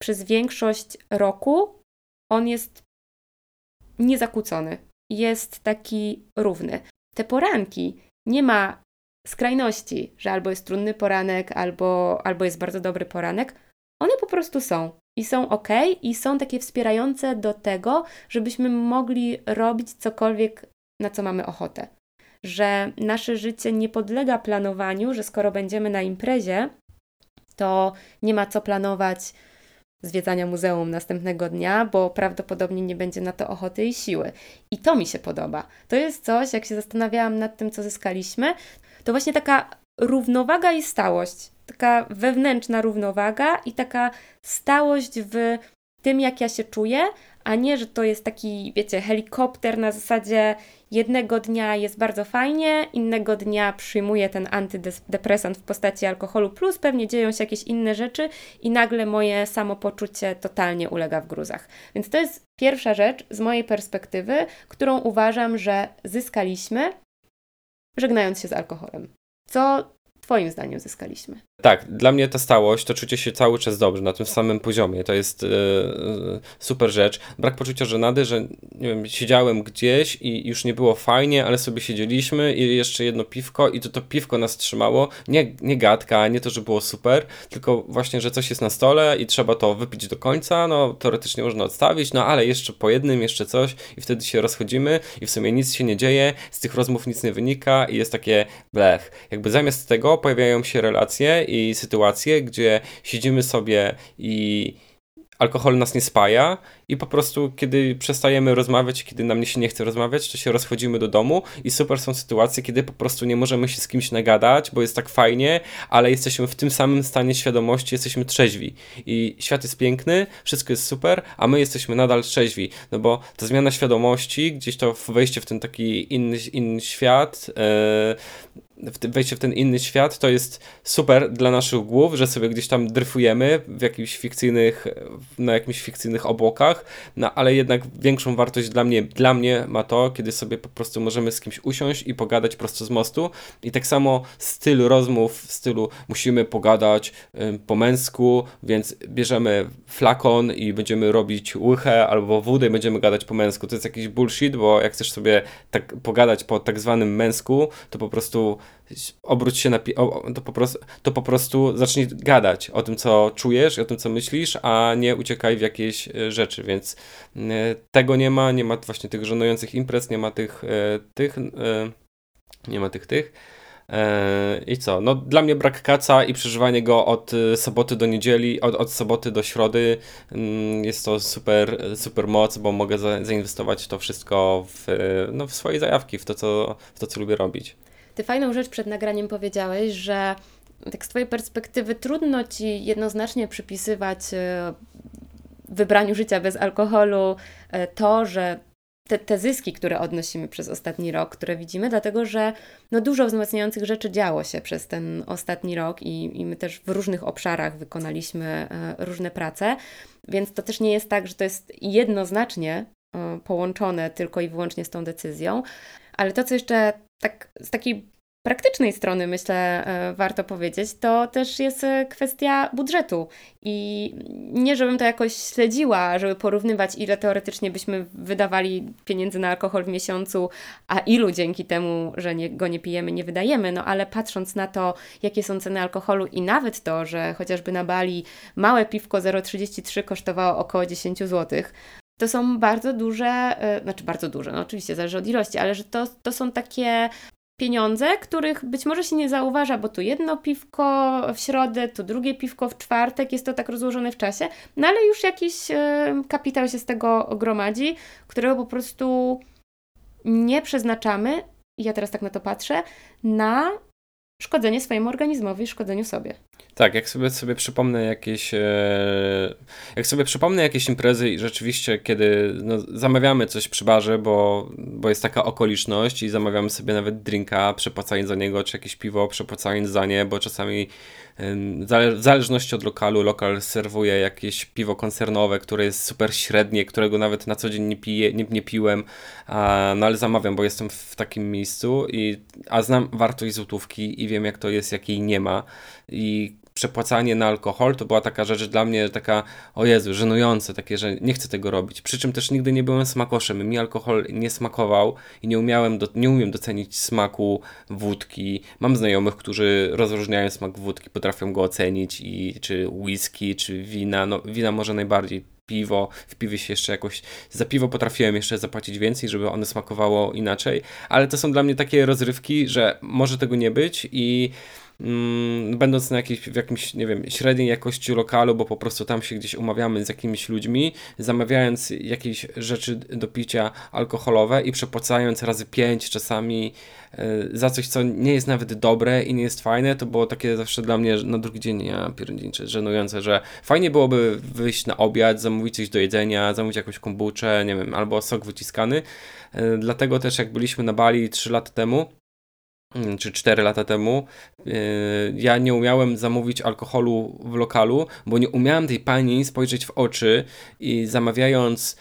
przez większość roku on jest niezakłócony. Jest taki równy. Te poranki nie ma skrajności, że albo jest trudny poranek, albo, albo jest bardzo dobry poranek. One po prostu są i są ok, i są takie wspierające do tego, żebyśmy mogli robić cokolwiek, na co mamy ochotę że nasze życie nie podlega planowaniu, że skoro będziemy na imprezie, to nie ma co planować zwiedzania muzeum następnego dnia, bo prawdopodobnie nie będzie na to ochoty i siły. I to mi się podoba. To jest coś, jak się zastanawiałam nad tym, co zyskaliśmy, to właśnie taka równowaga i stałość. Taka wewnętrzna równowaga i taka stałość w tym, jak ja się czuję, a nie, że to jest taki, wiecie, helikopter na zasadzie jednego dnia jest bardzo fajnie, innego dnia przyjmuję ten antydepresant w postaci alkoholu, plus pewnie dzieją się jakieś inne rzeczy i nagle moje samopoczucie totalnie ulega w gruzach. Więc to jest pierwsza rzecz z mojej perspektywy, którą uważam, że zyskaliśmy, żegnając się z alkoholem. Co Twoim zdaniem zyskaliśmy? Tak, dla mnie ta stałość, to czucie się cały czas dobrze na tym samym poziomie. To jest yy, super rzecz. Brak poczucia żenady, że nie wiem, siedziałem gdzieś i już nie było fajnie, ale sobie siedzieliśmy i jeszcze jedno piwko i to to piwko nas trzymało. Nie, nie gadka, nie to, że było super, tylko właśnie, że coś jest na stole i trzeba to wypić do końca. No, teoretycznie można odstawić, no ale jeszcze po jednym, jeszcze coś i wtedy się rozchodzimy i w sumie nic się nie dzieje, z tych rozmów nic nie wynika i jest takie blech. Jakby zamiast tego pojawiają się relacje i sytuacje, gdzie siedzimy sobie i alkohol nas nie spaja i po prostu kiedy przestajemy rozmawiać, kiedy nam się nie chce rozmawiać, to się rozchodzimy do domu i super są sytuacje, kiedy po prostu nie możemy się z kimś nagadać, bo jest tak fajnie, ale jesteśmy w tym samym stanie świadomości, jesteśmy trzeźwi. I świat jest piękny, wszystko jest super, a my jesteśmy nadal trzeźwi, no bo ta zmiana świadomości, gdzieś to wejście w ten taki inny, inny świat, yy, wejście w ten inny świat, to jest super dla naszych głów, że sobie gdzieś tam dryfujemy w jakichś fikcyjnych, na jakimś fikcyjnych obłokach, no ale jednak większą wartość dla mnie, dla mnie ma to, kiedy sobie po prostu możemy z kimś usiąść i pogadać prosto z mostu i tak samo styl rozmów w stylu musimy pogadać y, po męsku, więc bierzemy flakon i będziemy robić łychę albo wódę i będziemy gadać po męsku. To jest jakiś bullshit, bo jak chcesz sobie tak pogadać po tak zwanym męsku, to po prostu obróć się na pi- o, to, po prostu, to po prostu zacznij gadać o tym, co czujesz i o tym, co myślisz, a nie uciekaj w jakieś e, rzeczy, więc e, tego nie ma, nie ma właśnie tych żenujących imprez, nie ma tych, e, tych nie ma tych, tych. I co? No, dla mnie brak kaca i przeżywanie go od soboty do niedzieli, od, od soboty do środy mm, jest to super, super moc, bo mogę zainwestować to wszystko w, no, w swoje zajawki, w to, co, w to, co lubię robić. Ty fajną rzecz przed nagraniem powiedziałeś, że tak z Twojej perspektywy trudno Ci jednoznacznie przypisywać e, wybraniu życia bez alkoholu e, to, że te, te zyski, które odnosimy przez ostatni rok, które widzimy, dlatego że no dużo wzmacniających rzeczy działo się przez ten ostatni rok i, i my też w różnych obszarach wykonaliśmy e, różne prace, więc to też nie jest tak, że to jest jednoznacznie połączone tylko i wyłącznie z tą decyzją. Ale to, co jeszcze tak z takiej praktycznej strony, myślę, e, warto powiedzieć, to też jest e, kwestia budżetu. I nie, żebym to jakoś śledziła, żeby porównywać, ile teoretycznie byśmy wydawali pieniędzy na alkohol w miesiącu, a ilu dzięki temu, że nie, go nie pijemy, nie wydajemy, no ale patrząc na to, jakie są ceny alkoholu i nawet to, że chociażby na Bali małe piwko 0,33 kosztowało około 10 zł, to są bardzo duże, e, znaczy bardzo duże, no oczywiście zależy od ilości, ale że to, to są takie pieniądze, których być może się nie zauważa, bo tu jedno piwko w środę, tu drugie piwko w czwartek, jest to tak rozłożone w czasie, no ale już jakiś e, kapitał się z tego gromadzi, którego po prostu nie przeznaczamy, ja teraz tak na to patrzę, na szkodzenie swojemu organizmowi, szkodzeniu sobie. Tak, jak sobie, sobie przypomnę jakieś e, jak sobie przypomnę jakieś imprezy i rzeczywiście kiedy no, zamawiamy coś przy barze, bo, bo jest taka okoliczność i zamawiamy sobie nawet drinka, przepłacając za niego, czy jakieś piwo, przepłacając za nie, bo czasami w zależności od lokalu, lokal serwuje jakieś piwo koncernowe, które jest super średnie, którego nawet na co dzień nie, piję, nie, nie piłem, a, no ale zamawiam, bo jestem w takim miejscu, i, a znam wartość złotówki i wiem jak to jest, jakiej nie ma. I przepłacanie na alkohol to była taka rzecz dla mnie taka, o Jezu, żenujące, takie, że nie chcę tego robić. Przy czym też nigdy nie byłem smakoszem. Mi alkohol nie smakował i nie umiałem, do, nie umiem docenić smaku wódki. Mam znajomych, którzy rozróżniają smak wódki, potrafią go ocenić i czy whisky, czy wina, no wina może najbardziej piwo, w piwie się jeszcze jakoś, za piwo potrafiłem jeszcze zapłacić więcej, żeby one smakowało inaczej, ale to są dla mnie takie rozrywki, że może tego nie być i będąc na jakiś, w jakimś, nie wiem, średniej jakości lokalu, bo po prostu tam się gdzieś umawiamy z jakimiś ludźmi, zamawiając jakieś rzeczy do picia alkoholowe i przepłacając razy pięć czasami e, za coś, co nie jest nawet dobre i nie jest fajne, to było takie zawsze dla mnie na drugi dzień, ja żenujące, że fajnie byłoby wyjść na obiad, zamówić coś do jedzenia, zamówić jakąś kombuczę, nie wiem, albo sok wyciskany. E, dlatego też jak byliśmy na Bali 3 lata temu, Mm, czy 4 lata temu, yy, ja nie umiałem zamówić alkoholu w lokalu, bo nie umiałem tej pani spojrzeć w oczy i zamawiając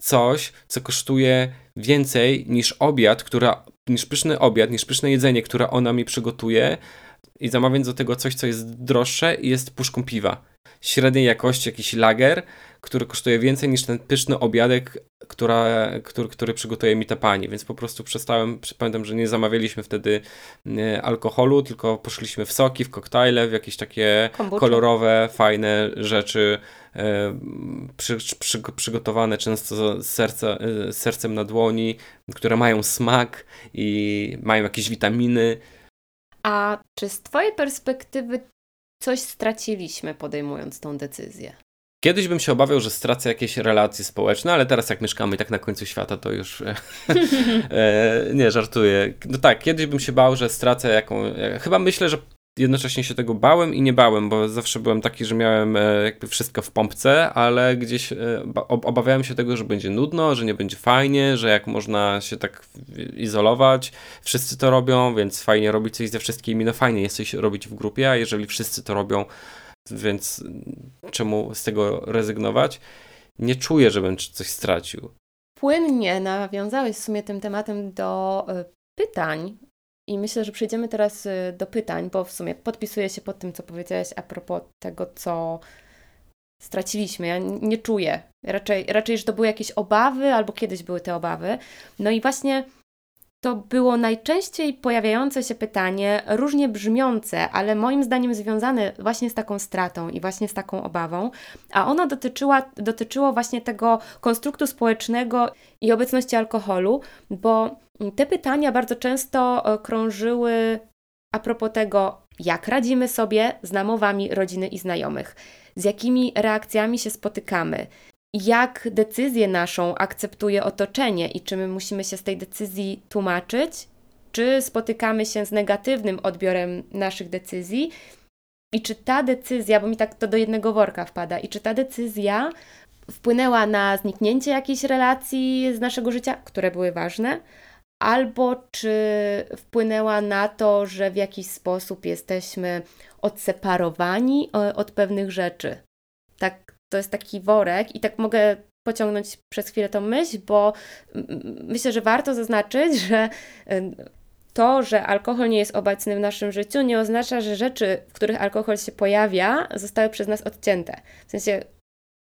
coś, co kosztuje więcej niż obiad, która, niż pyszny obiad, niż pyszne jedzenie, które ona mi przygotuje i zamawiając do tego coś, co jest droższe i jest puszką piwa. Średniej jakości jakiś lager, który kosztuje więcej niż ten pyszny obiadek, która, który, który przygotuje mi ta pani, więc po prostu przestałem, pamiętam, że nie zamawialiśmy wtedy e, alkoholu, tylko poszliśmy w soki, w koktajle, w jakieś takie Kombucha. kolorowe, fajne rzeczy, e, przy, przy, przygotowane często z, serca, e, z sercem na dłoni, które mają smak i mają jakieś witaminy. A czy z Twojej perspektywy coś straciliśmy podejmując tą decyzję? Kiedyś bym się obawiał, że stracę jakieś relacje społeczne, ale teraz jak mieszkamy tak na końcu świata, to już e, e, nie żartuję. No tak, kiedyś bym się bał, że stracę jaką. E, chyba myślę, że jednocześnie się tego bałem i nie bałem, bo zawsze byłem taki, że miałem jakby wszystko w pompce, ale gdzieś obawiałem się tego, że będzie nudno, że nie będzie fajnie, że jak można się tak izolować, wszyscy to robią, więc fajnie robić coś ze wszystkimi. No fajnie jest coś robić w grupie, a jeżeli wszyscy to robią, więc czemu z tego rezygnować? Nie czuję, żebym coś stracił. Płynnie nawiązałeś w sumie tym tematem do e, pytań. I myślę, że przejdziemy teraz e, do pytań, bo w sumie podpisuję się pod tym, co powiedziałeś a propos tego, co straciliśmy. Ja nie czuję. Raczej, raczej, że to były jakieś obawy, albo kiedyś były te obawy. No i właśnie to było najczęściej pojawiające się pytanie, różnie brzmiące, ale moim zdaniem związane właśnie z taką stratą i właśnie z taką obawą, a ono dotyczyła, dotyczyło właśnie tego konstruktu społecznego i obecności alkoholu, bo te pytania bardzo często e, krążyły a propos tego, jak radzimy sobie z namowami rodziny i znajomych, z jakimi reakcjami się spotykamy, jak decyzję naszą akceptuje otoczenie i czy my musimy się z tej decyzji tłumaczyć, czy spotykamy się z negatywnym odbiorem naszych decyzji i czy ta decyzja, bo mi tak to do jednego worka wpada, i czy ta decyzja wpłynęła na zniknięcie jakiejś relacji z naszego życia, które były ważne, albo czy wpłynęła na to, że w jakiś sposób jesteśmy odseparowani e, od pewnych rzeczy. Tak to jest taki worek i tak mogę pociągnąć przez chwilę tą myśl, bo myślę, że warto zaznaczyć, że to, że alkohol nie jest obecny w naszym życiu, nie oznacza, że rzeczy, w których alkohol się pojawia, zostały przez nas odcięte. W sensie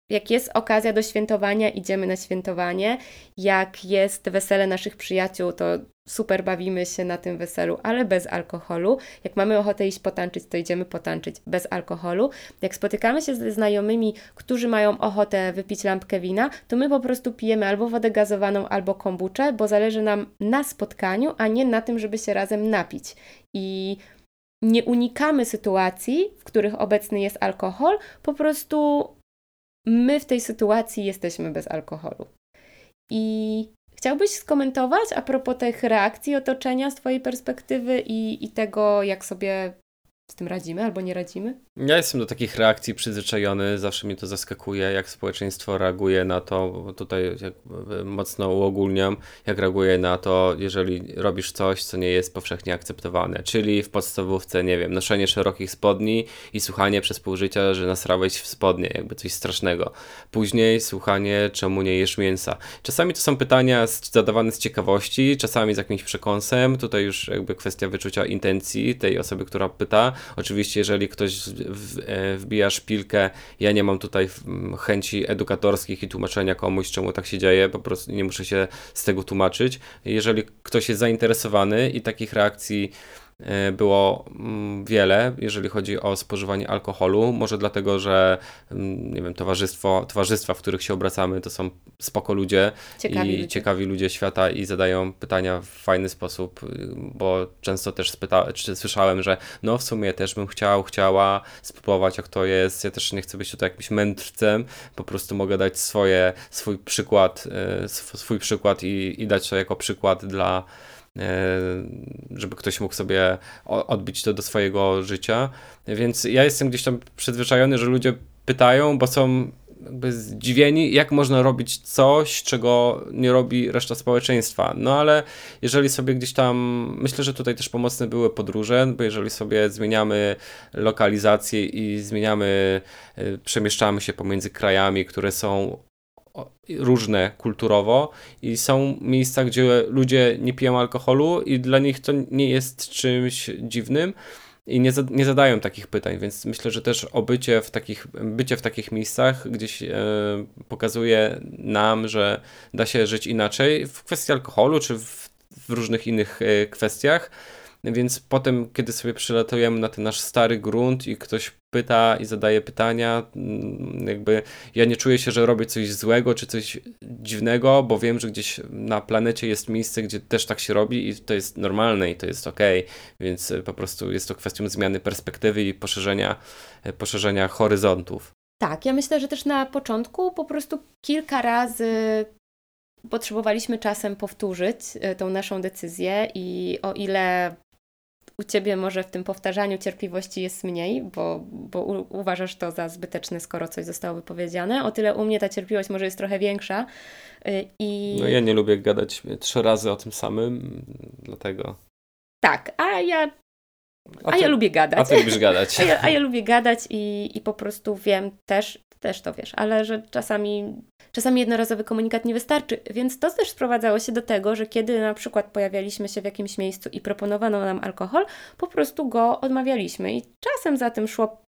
jak jest okazja do świętowania, idziemy na świętowanie. Jak jest wesele naszych przyjaciół, to super bawimy się na tym weselu, ale bez alkoholu. Jak mamy ochotę iść potańczyć, to idziemy potańczyć bez alkoholu. Jak spotykamy się ze znajomymi, którzy mają ochotę wypić lampkę wina, to my po prostu pijemy albo wodę gazowaną, albo kombuczę, bo zależy nam na spotkaniu, a nie na tym, żeby się razem napić. I nie unikamy sytuacji, w których obecny jest alkohol, po prostu my w tej sytuacji jesteśmy bez alkoholu. I chciałbyś skomentować a propos tych reakcji otoczenia z Twojej perspektywy i, i tego, jak sobie z tym radzimy albo nie radzimy? Ja jestem do takich reakcji przyzwyczajony, zawsze mnie to zaskakuje, jak społeczeństwo reaguje na to, tutaj mocno uogólniam, jak reaguje na to, jeżeli robisz coś, co nie jest powszechnie akceptowane, czyli w podstawówce, nie wiem, noszenie szerokich spodni i słuchanie przez pół życia, że nasrałeś w spodnie, jakby coś strasznego. Później słuchanie, czemu nie jesz mięsa. Czasami to są pytania zadawane z ciekawości, czasami z jakimś przekąsem, tutaj już jakby kwestia wyczucia intencji tej osoby, która pyta. Oczywiście, jeżeli ktoś E, wbija szpilkę. Ja nie mam tutaj chęci edukatorskich i tłumaczenia komuś, czemu tak się dzieje, po prostu nie muszę się z tego tłumaczyć. Jeżeli ktoś jest zainteresowany i takich reakcji było mm, wiele, jeżeli chodzi o spożywanie alkoholu. Może dlatego, że mm, nie wiem, towarzystwo, towarzystwa, w których się obracamy, to są spoko ludzie ciekawi i ludzie. ciekawi ludzie świata i zadają pytania w fajny sposób, bo często też spyta, czy słyszałem, że no w sumie też bym chciał, chciała spróbować jak to jest. Ja też nie chcę być tutaj jakimś mędrcem, po prostu mogę dać swoje, swój przykład, e, swój przykład i, i dać to jako przykład dla E, żeby ktoś mógł sobie odbić to do swojego życia. Więc ja jestem gdzieś tam przyzwyczajony, że ludzie pytają, bo są jakby zdziwieni, jak można robić coś, czego nie robi reszta społeczeństwa. No ale jeżeli sobie gdzieś tam, myślę, że tutaj też pomocne były podróże, bo jeżeli sobie zmieniamy lokalizację i zmieniamy, e, przemieszczamy się pomiędzy krajami, które są różne kulturowo i są miejsca, gdzie ludzie nie piją alkoholu i dla nich to nie jest czymś dziwnym i nie, nie zadają takich pytań, więc myślę, że też obycie w takich, bycie w takich miejscach gdzieś e, pokazuje nam, że da się żyć inaczej w kwestii alkoholu czy w, w różnych innych e, kwestiach więc potem, kiedy sobie przylatujemy na ten nasz stary grunt i ktoś pyta i zadaje pytania, mm, jakby ja nie czuję się, że robię coś złego czy coś dziwnego, bo wiem, że gdzieś na planecie jest miejsce, gdzie też tak się robi i to jest normalne i to jest ok, więc po prostu jest to kwestią zmiany perspektywy i poszerzenia, poszerzenia horyzontów. Tak, ja myślę, że też na początku po prostu kilka razy potrzebowaliśmy czasem powtórzyć e, tą naszą decyzję i o ile u Ciebie może w tym powtarzaniu cierpliwości jest mniej, bo, bo u, uważasz to za zbyteczne, skoro coś zostało wypowiedziane. O tyle u mnie ta cierpliwość może jest trochę większa. Y, I... No ja nie lubię gadać trzy razy o tym samym, dlatego. Tak, a ja a, ty, ja lubię gadać. A ty lubisz gadać. a, ja, a ja lubię gadać i, i po prostu wiem też, też to wiesz, ale że czasami, czasami jednorazowy komunikat nie wystarczy, więc to też sprowadzało się do tego, że kiedy na przykład pojawialiśmy się w jakimś miejscu i proponowano nam alkohol, po prostu go odmawialiśmy. I czasem za tym szło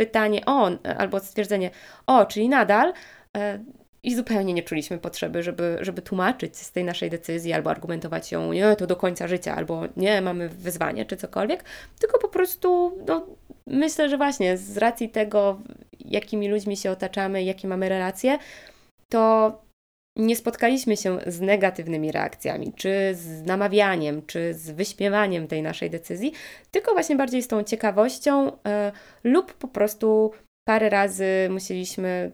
pytanie o, albo stwierdzenie o, czyli nadal, e, i zupełnie nie czuliśmy potrzeby, żeby, żeby tłumaczyć z tej naszej decyzji albo argumentować ją, nie, to do końca życia, albo nie, mamy wyzwanie, czy cokolwiek, tylko po prostu no, myślę, że właśnie z racji tego, jakimi ludźmi się otaczamy, jakie mamy relacje, to nie spotkaliśmy się z negatywnymi reakcjami, czy z namawianiem, czy z wyśmiewaniem tej naszej decyzji, tylko właśnie bardziej z tą ciekawością, yy, lub po prostu parę razy musieliśmy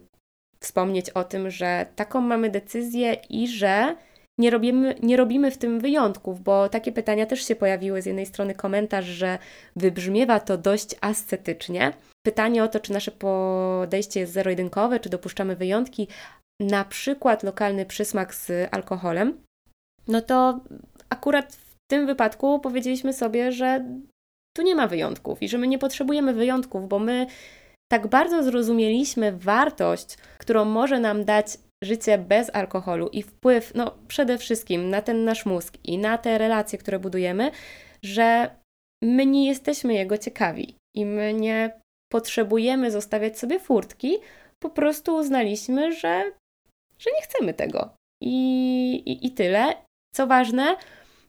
wspomnieć o tym, że taką mamy decyzję i że nie robimy, nie robimy w tym wyjątków, bo takie pytania też się pojawiły. Z jednej strony komentarz, że wybrzmiewa to dość ascetycznie. Pytanie o to, czy nasze podejście jest zero-jedynkowe, czy dopuszczamy wyjątki, na przykład lokalny przysmak z alkoholem, no to akurat w tym wypadku powiedzieliśmy sobie, że tu nie ma wyjątków i że my nie potrzebujemy wyjątków, bo my tak bardzo zrozumieliśmy wartość, którą może nam dać życie bez alkoholu i wpływ, no przede wszystkim na ten nasz mózg i na te relacje, które budujemy, że my nie jesteśmy jego ciekawi i my nie potrzebujemy zostawiać sobie furtki, po prostu uznaliśmy, że, że nie chcemy tego. I, i, i tyle. Co ważne,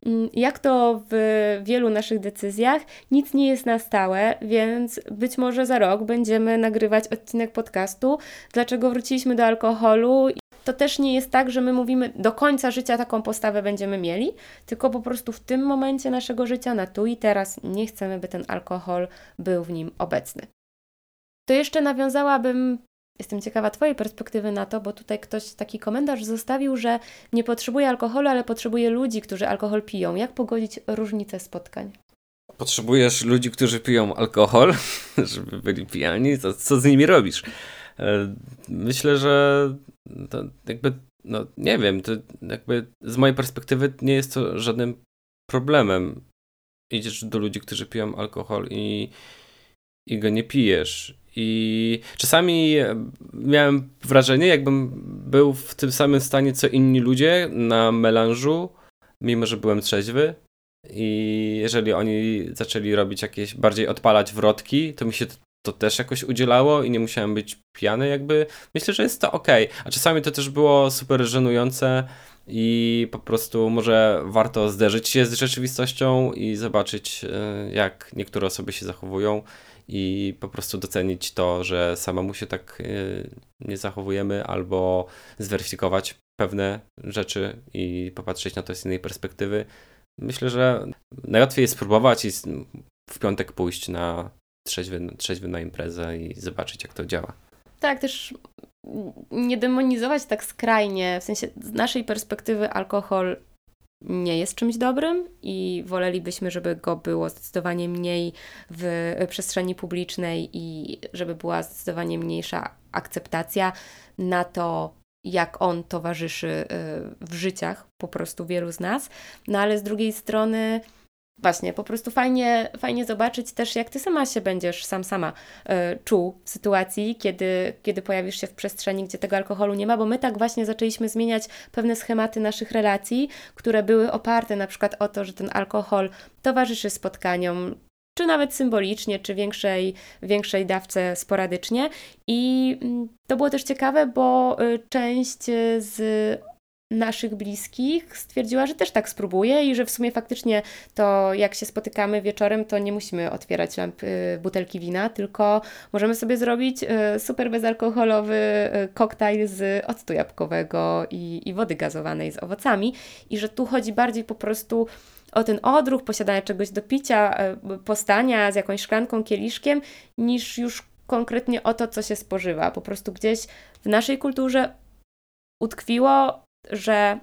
Mm, jak to w wielu naszych decyzjach, nic nie jest na stałe, więc być może za rok będziemy nagrywać odcinek podcastu, dlaczego wróciliśmy do alkoholu. To też nie jest tak, że my mówimy do końca życia taką postawę będziemy mieli, tylko po prostu w tym momencie naszego życia, na tu i teraz, nie chcemy, by ten alkohol był w nim obecny. To jeszcze nawiązałabym Jestem ciekawa Twojej perspektywy na to, bo tutaj ktoś taki komentarz zostawił, że nie potrzebuje alkoholu, ale potrzebuje ludzi, którzy alkohol piją. Jak pogodzić różnice spotkań? Potrzebujesz ludzi, którzy piją alkohol, żeby byli pijani? To co z nimi robisz? E, myślę, że to jakby, no nie wiem, to jakby z mojej perspektywy nie jest to żadnym problemem. Idziesz do ludzi, którzy piją alkohol i, i go nie pijesz i czasami miałem wrażenie, jakbym był w tym samym stanie co inni ludzie na melanżu, mimo że byłem trzeźwy. I jeżeli oni zaczęli robić jakieś bardziej odpalać wrotki, to mi się to, to też jakoś udzielało i nie musiałem być pijany, jakby. Myślę, że jest to ok. A czasami to też było super żenujące i po prostu może warto zderzyć się z rzeczywistością i zobaczyć, e, jak niektóre osoby się zachowują i po prostu docenić to, że samemu się tak y, nie zachowujemy, albo zweryfikować pewne rzeczy i popatrzeć na to z innej perspektywy. Myślę, że najłatwiej jest spróbować i w piątek pójść na trzeźwy, trzeźwy na imprezę i zobaczyć, jak to działa. Tak, też nie demonizować tak skrajnie, w sensie z naszej perspektywy alkohol nie jest czymś dobrym i wolelibyśmy, żeby go było zdecydowanie mniej w przestrzeni publicznej i żeby była zdecydowanie mniejsza akceptacja na to, jak on towarzyszy y, w życiach po prostu wielu z nas. No ale z drugiej strony Właśnie, po prostu fajnie, fajnie zobaczyć też, jak ty sama się będziesz sam sama y, czuł w sytuacji, kiedy, kiedy pojawisz się w przestrzeni, gdzie tego alkoholu nie ma, bo my tak właśnie zaczęliśmy zmieniać pewne schematy naszych relacji, które były oparte na przykład o to, że ten alkohol towarzyszy spotkaniom, czy nawet symbolicznie, czy większej, większej dawce sporadycznie. I mm, to było też ciekawe, bo y, część z naszych bliskich stwierdziła, że też tak spróbuje i że w sumie faktycznie to jak się spotykamy wieczorem, to nie musimy otwierać lamp, y, butelki wina, tylko możemy sobie zrobić y, super bezalkoholowy y, koktajl z octu jabłkowego i, i wody gazowanej z owocami i że tu chodzi bardziej po prostu o ten odruch posiadania czegoś do picia, postania z jakąś szklanką, kieliszkiem, niż już konkretnie o to, co się spożywa. Po prostu gdzieś w naszej kulturze utkwiło że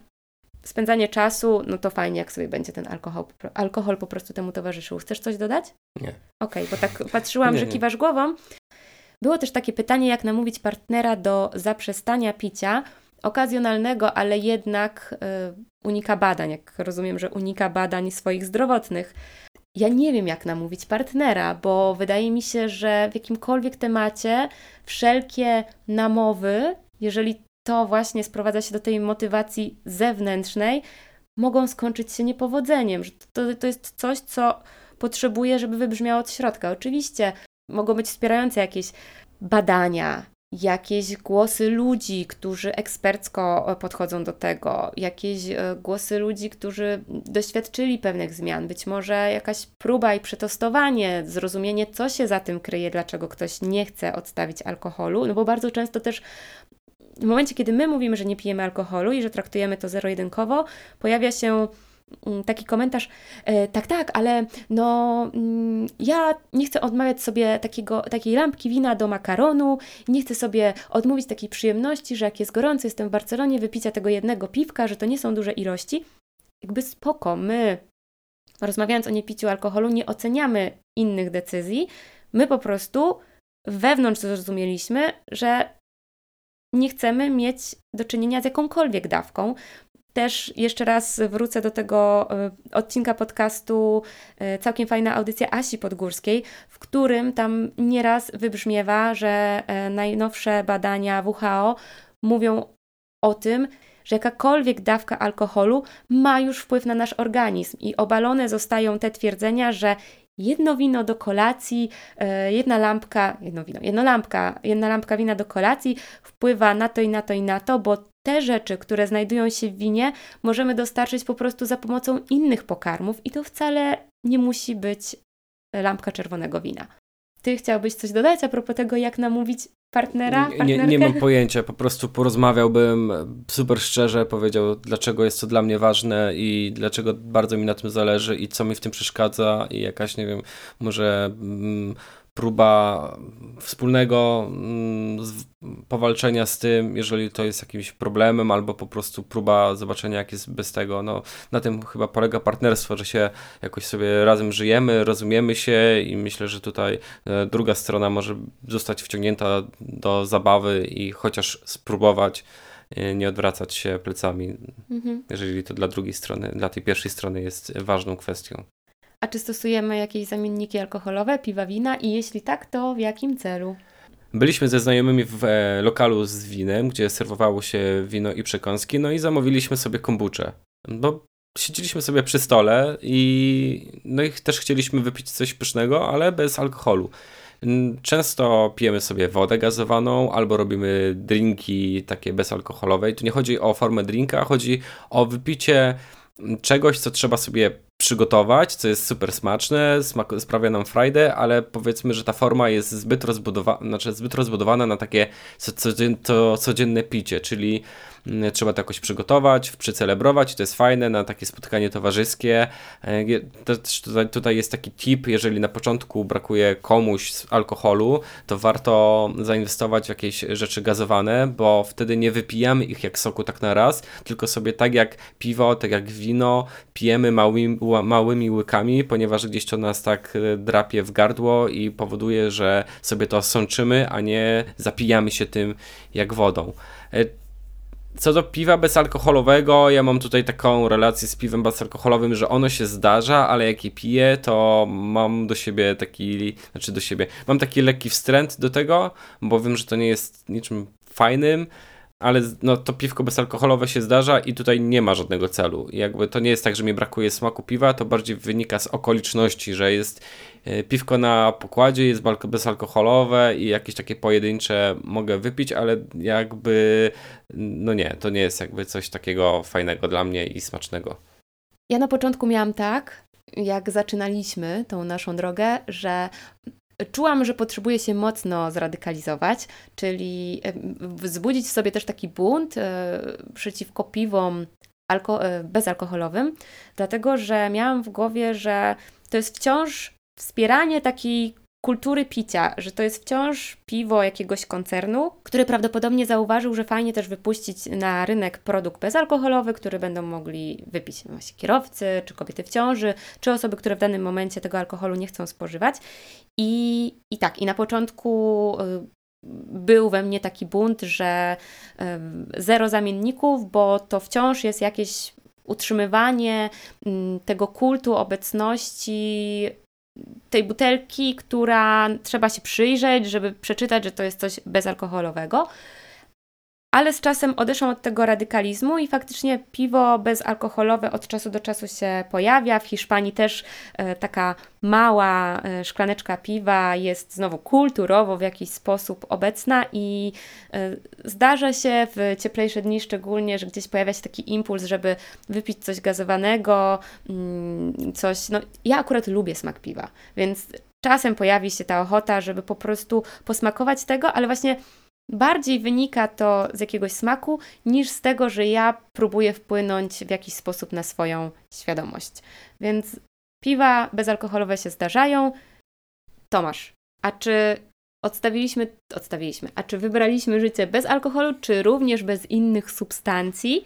spędzanie czasu, no to fajnie, jak sobie będzie ten alkohol, alkohol po prostu temu towarzyszył. Chcesz coś dodać? Nie. Okej, okay, bo tak patrzyłam, nie, że kiwasz nie. głową. Było też takie pytanie, jak namówić partnera do zaprzestania picia okazjonalnego, ale jednak y, unika badań, jak rozumiem, że unika badań swoich zdrowotnych. Ja nie wiem, jak namówić partnera, bo wydaje mi się, że w jakimkolwiek temacie wszelkie namowy, jeżeli to właśnie sprowadza się do tej motywacji zewnętrznej, mogą skończyć się niepowodzeniem, że to, to jest coś, co potrzebuje, żeby wybrzmiało od środka. Oczywiście mogą być wspierające jakieś badania, jakieś głosy ludzi, którzy ekspercko podchodzą do tego, jakieś głosy ludzi, którzy doświadczyli pewnych zmian, być może jakaś próba i przetestowanie, zrozumienie, co się za tym kryje, dlaczego ktoś nie chce odstawić alkoholu, no bo bardzo często też w momencie, kiedy my mówimy, że nie pijemy alkoholu i że traktujemy to zero-jedynkowo, pojawia się mm, taki komentarz, e, tak, tak, ale no mm, ja nie chcę odmawiać sobie takiego, takiej lampki wina do makaronu, nie chcę sobie odmówić takiej przyjemności, że jak jest gorąco, jestem w Barcelonie, wypicia tego jednego piwka, że to nie są duże ilości. Jakby spoko, my rozmawiając o niepiciu alkoholu nie oceniamy innych decyzji, my po prostu wewnątrz zrozumieliśmy, że nie chcemy mieć do czynienia z jakąkolwiek dawką. Też jeszcze raz wrócę do tego e, odcinka podcastu e, Całkiem fajna audycja Asi Podgórskiej, w którym tam nieraz wybrzmiewa, że e, najnowsze badania WHO mówią o tym, że jakakolwiek dawka alkoholu ma już wpływ na nasz organizm i obalone zostają te twierdzenia, że jedno wino do kolacji, e, jedna lampka, jedno wino, jedna lampka, jedna lampka wina do kolacji wpływa na to i na to i na to, bo te rzeczy, które znajdują się w winie, możemy dostarczyć po prostu za pomocą innych pokarmów i to wcale nie musi być lampka czerwonego wina. Ty chciałbyś coś dodać a propos tego, jak namówić partnera? Nie, nie mam pojęcia, po prostu porozmawiałbym super szczerze, powiedział, dlaczego jest to dla mnie ważne i dlaczego bardzo mi na tym zależy i co mi w tym przeszkadza i jakaś, nie wiem, może mm, próba wspólnego mm, powalczenia z tym, jeżeli to jest jakimś problemem, albo po prostu próba zobaczenia, jak jest bez tego. No, na tym chyba polega partnerstwo, że się jakoś sobie razem żyjemy, rozumiemy się i myślę, że tutaj e, druga strona może zostać wciągnięta do zabawy i chociaż spróbować e, nie odwracać się plecami, mhm. jeżeli to dla drugiej strony, dla tej pierwszej strony jest ważną kwestią. A czy stosujemy jakieś zamienniki alkoholowe, piwa, wina i jeśli tak, to w jakim celu? Byliśmy ze znajomymi w e, lokalu z winem, gdzie serwowało się wino i przekąski, no i zamówiliśmy sobie kombuczę. Bo siedzieliśmy sobie przy stole i no i też chcieliśmy wypić coś pysznego, ale bez alkoholu. Często pijemy sobie wodę gazowaną albo robimy drinki takie bezalkoholowe. I tu nie chodzi o formę drinka, chodzi o wypicie czegoś, co trzeba sobie przygotować, co jest super smaczne, sprawia nam frajdę, ale powiedzmy, że ta forma jest zbyt rozbudowana, znaczy zbyt rozbudowana na takie to codzienne picie, czyli trzeba to jakoś przygotować, przycelebrować, to jest fajne na takie spotkanie towarzyskie. E, tutaj, tutaj jest taki tip, jeżeli na początku brakuje komuś alkoholu, to warto zainwestować w jakieś rzeczy gazowane, bo wtedy nie wypijamy ich jak soku tak na raz, tylko sobie tak jak piwo, tak jak wino, pijemy małymi, małymi łykami, ponieważ gdzieś to nas tak e, drapie w gardło i powoduje, że sobie to sączymy, a nie zapijamy się tym jak wodą. Co do piwa bezalkoholowego, ja mam tutaj taką relację z piwem bezalkoholowym, że ono się zdarza, ale jak je piję, to mam do siebie taki, znaczy do siebie, mam taki lekki wstręt do tego, bo wiem, że to nie jest niczym fajnym, ale no, to piwko bezalkoholowe się zdarza i tutaj nie ma żadnego celu. jakby to nie jest tak, że mi brakuje smaku piwa, to bardziej wynika z okoliczności, że jest piwko na pokładzie, jest bezalkoholowe i jakieś takie pojedyncze mogę wypić, ale jakby no nie, to nie jest jakby coś takiego fajnego dla mnie i smacznego. Ja na początku miałam tak, jak zaczynaliśmy tą naszą drogę, że Czułam, że potrzebuję się mocno zradykalizować, czyli wzbudzić w sobie też taki bunt e, przeciwko piwom e, bezalkoholowym, dlatego że miałam w głowie, że to jest wciąż wspieranie takiej kultury picia, że to jest wciąż piwo jakiegoś koncernu, który prawdopodobnie zauważył, że fajnie też wypuścić na rynek produkt bezalkoholowy, który będą mogli wypić właśnie kierowcy, czy kobiety w ciąży, czy osoby, które w danym momencie tego alkoholu nie chcą spożywać. I, i tak, i na początku y, był we mnie taki bunt, że y, zero zamienników, bo to wciąż jest jakieś utrzymywanie mm, tego kultu obecności tej butelki, która trzeba się przyjrzeć, żeby przeczytać, że to jest coś bezalkoholowego. Ale z czasem odeszłam od tego radykalizmu i faktycznie piwo bezalkoholowe od czasu do czasu się pojawia. W Hiszpanii też e, taka mała e, szklaneczka piwa jest znowu kulturowo w jakiś sposób obecna i e, zdarza się w cieplejsze dni szczególnie, że gdzieś pojawia się taki impuls, żeby wypić coś gazowanego, mm, coś. No, ja akurat lubię smak piwa, więc czasem pojawi się ta ochota, żeby po prostu posmakować tego, ale właśnie bardziej wynika to z jakiegoś smaku, niż z tego, że ja próbuję wpłynąć w jakiś sposób na swoją świadomość. Więc piwa bezalkoholowe się zdarzają. Tomasz, a czy odstawiliśmy, odstawiliśmy, a czy wybraliśmy życie bez alkoholu, czy również bez innych substancji?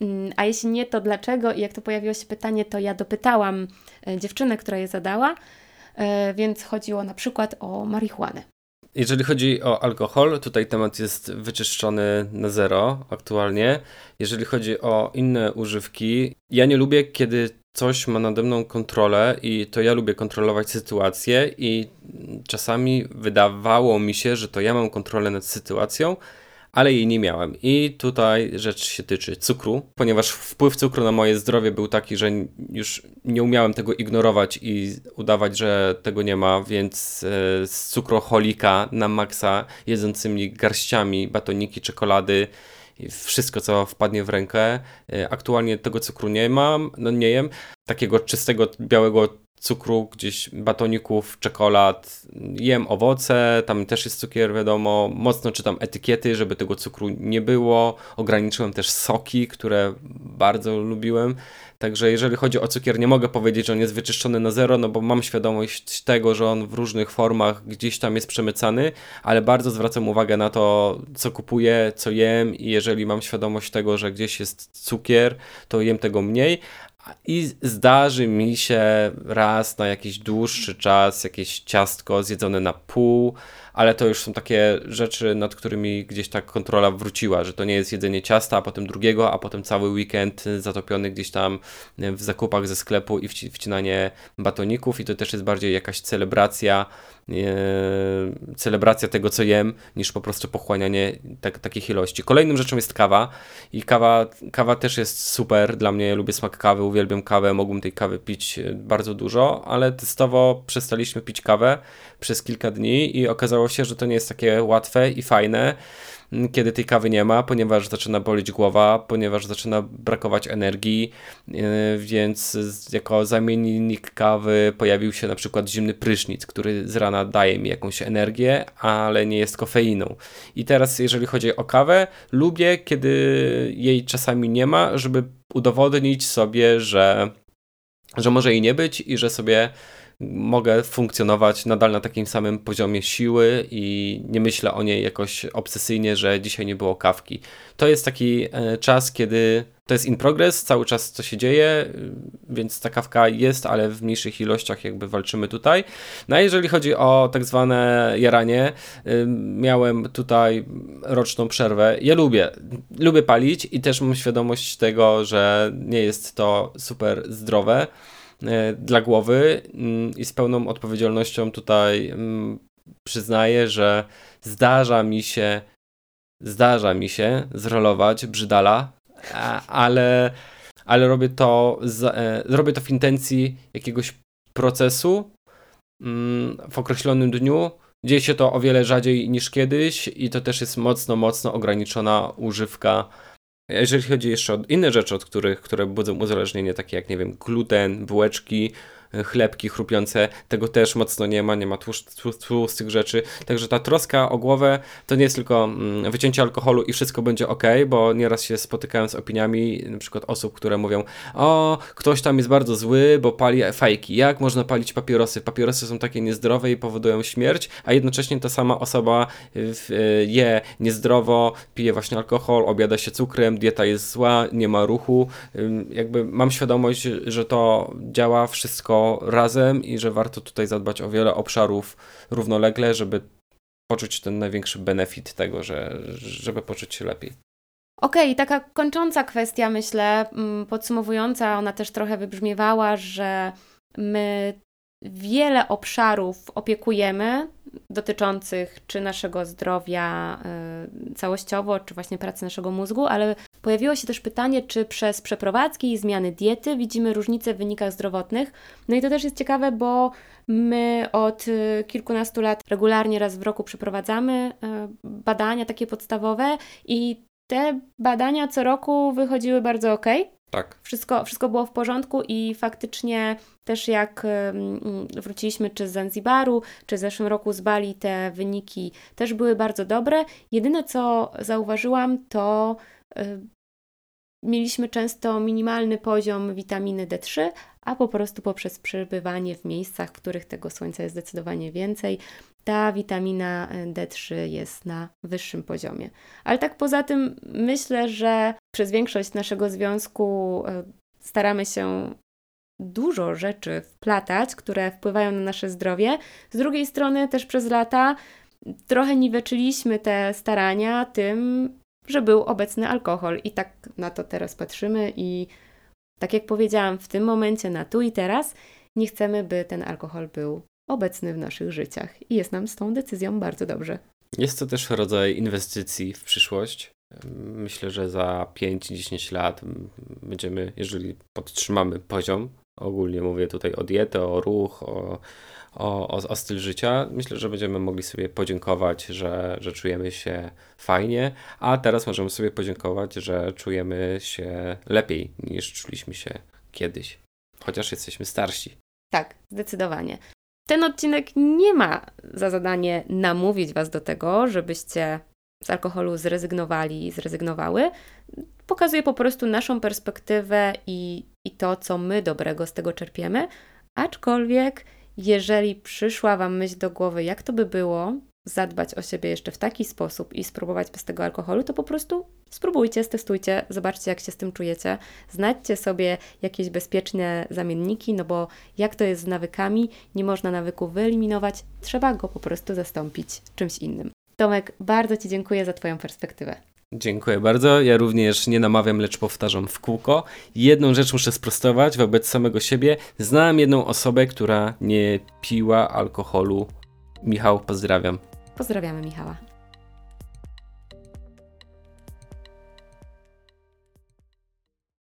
Mm, a jeśli nie, to dlaczego? I jak to pojawiło się pytanie, to ja dopytałam e, dziewczynę, która je zadała, e, więc chodziło na przykład o marihuanę. Jeżeli chodzi o alkohol, tutaj temat jest wyczyszczony na zero aktualnie. Jeżeli chodzi o inne używki, ja nie lubię, kiedy coś ma nade mną kontrolę i to ja lubię kontrolować sytuację i czasami wydawało mi się, że to ja mam kontrolę nad sytuacją, ale jej nie miałem. I tutaj rzecz się tyczy cukru, ponieważ wpływ cukru na moje zdrowie był taki, że już nie umiałem tego ignorować i udawać, że tego nie ma, więc e, z cukroholika na maksa, jedzącymi garściami batoniki, czekolady, wszystko, co wpadnie w rękę. E, aktualnie tego cukru nie mam, no nie jem. Takiego czystego, białego cukru, gdzieś batoników, czekolad, jem owoce, tam też jest cukier, wiadomo, mocno czytam etykiety, żeby tego cukru nie było, ograniczyłem też soki, które bardzo lubiłem, także jeżeli chodzi o cukier, nie mogę powiedzieć, że on jest wyczyszczony na zero, no bo mam świadomość tego, że on w różnych formach gdzieś tam jest przemycany, ale bardzo zwracam uwagę na to, co kupuję, co jem i jeżeli mam świadomość tego, że gdzieś jest cukier, to jem tego mniej, i zdarzy mi się raz na jakiś dłuższy czas jakieś ciastko zjedzone na pół, ale to już są takie rzeczy, nad którymi gdzieś ta kontrola wróciła, że to nie jest jedzenie ciasta, a potem drugiego, a potem cały weekend zatopiony gdzieś tam w zakupach ze sklepu i wcinanie batoników. I to też jest bardziej jakaś celebracja celebracja tego, co jem, niż po prostu pochłanianie tak, takich ilości. Kolejnym rzeczą jest kawa. I kawa, kawa też jest super. Dla mnie, lubię smak kawy, uwielbiam kawę, mogłem tej kawy pić bardzo dużo, ale testowo przestaliśmy pić kawę przez kilka dni i okazało się, że to nie jest takie łatwe i fajne, mm, kiedy tej kawy nie ma, ponieważ zaczyna bolić głowa, ponieważ zaczyna brakować energii, yy, więc jako zamiennik kawy pojawił się na przykład zimny prysznic, który z rana daje mi jakąś energię, ale nie jest kofeiną. I teraz jeżeli chodzi o kawę, lubię, kiedy jej czasami nie ma, żeby udowodnić sobie, że, że może jej nie być i że sobie mogę funkcjonować nadal na takim samym poziomie siły i nie myślę o niej jakoś obsesyjnie, że dzisiaj nie było kawki. To jest taki e, czas, kiedy to jest in progress, cały czas co się dzieje, więc ta kawka jest, ale w mniejszych ilościach jakby walczymy tutaj. No a jeżeli chodzi o tak zwane jaranie, miałem tutaj roczną przerwę. Ja lubię, lubię palić i też mam świadomość tego, że nie jest to super zdrowe. E, dla głowy mm, i z pełną odpowiedzialnością tutaj mm, przyznaję, że zdarza mi się zdarza mi się zrolować brzydala, ale, ale robię to z, e, robię to w intencji jakiegoś procesu mm, w określonym dniu. Dzieje się to o wiele rzadziej niż kiedyś i to też jest mocno, mocno ograniczona używka jeżeli chodzi jeszcze o inne rzeczy, od których, które budzą uzależnienie, takie jak, nie wiem, gluten, bułeczki, chlebki chrupiące, tego też mocno nie ma, nie ma tłustych rzeczy. Także ta troska o głowę to nie jest tylko mm, wycięcie alkoholu i wszystko będzie ok, bo nieraz się spotykałem z opiniami na przykład osób, które mówią, o, ktoś tam jest bardzo zły, bo pali fajki. Jak można palić papierosy? Papierosy są takie niezdrowe i powodują śmierć, a jednocześnie ta sama osoba y, je niezdrowo, pije właśnie alkohol, obiada się cukrem, dieta jest zła, nie ma ruchu. Jakby mam świadomość, że to działa wszystko razem i że warto tutaj zadbać o wiele obszarów równolegle, żeby poczuć ten największy benefit tego, że, żeby poczuć się lepiej. Okej, okay, taka kończąca kwestia, myślę, mm, podsumowująca, ona też trochę wybrzmiewała, że my wiele obszarów opiekujemy dotyczących czy naszego zdrowia y, całościowo, czy właśnie pracy naszego mózgu, ale pojawiło się też pytanie, czy przez przeprowadzki i zmiany diety widzimy różnice w wynikach zdrowotnych. No i to też jest ciekawe, bo my od y, kilkunastu lat regularnie raz w roku przeprowadzamy y, badania takie podstawowe i te badania co roku wychodziły bardzo ok. Tak. Wszystko, wszystko było w porządku i faktycznie też jak wróciliśmy czy z Zanzibaru, czy w zeszłym roku z Bali, te wyniki też były bardzo dobre. Jedyne co zauważyłam to mieliśmy często minimalny poziom witaminy D3, a po prostu poprzez przebywanie w miejscach, w których tego słońca jest zdecydowanie więcej, ta witamina D3 jest na wyższym poziomie. Ale tak poza tym myślę, że przez większość naszego związku e, staramy się dużo rzeczy wplatać, które wpływają na nasze zdrowie. Z drugiej strony też przez lata trochę niweczyliśmy te starania tym, że był obecny alkohol i tak na to teraz patrzymy i tak jak powiedziałam, w tym momencie, na tu i teraz, nie chcemy, by ten alkohol był obecny w naszych życiach i jest nam z tą decyzją bardzo dobrze. Jest to też rodzaj inwestycji w przyszłość. Myślę, że za 5-10 lat będziemy, jeżeli podtrzymamy poziom, ogólnie mówię tutaj o dietę, o ruch, o, o, o, o styl życia, myślę, że będziemy mogli sobie podziękować, że, że czujemy się fajnie, a teraz możemy sobie podziękować, że czujemy się lepiej niż czuliśmy się kiedyś, chociaż jesteśmy starsi. Tak, zdecydowanie. Ten odcinek nie ma za zadanie namówić Was do tego, żebyście z alkoholu zrezygnowali i zrezygnowały. Pokazuje po prostu naszą perspektywę i, i to, co my dobrego z tego czerpiemy. Aczkolwiek, jeżeli przyszła Wam myśl do głowy, jak to by było zadbać o siebie jeszcze w taki sposób i spróbować bez tego alkoholu, to po prostu spróbujcie, stestujcie, zobaczcie, jak się z tym czujecie. Znajdźcie sobie jakieś bezpieczne zamienniki, no bo jak to jest z nawykami, nie można nawyku wyeliminować, trzeba go po prostu zastąpić czymś innym. Tomek, bardzo Ci dziękuję za Twoją perspektywę. Dziękuję bardzo. Ja również nie namawiam, lecz powtarzam w kółko. Jedną rzecz muszę sprostować wobec samego siebie. Znałem jedną osobę, która nie piła alkoholu. Michał, pozdrawiam. Pozdrawiamy Michała.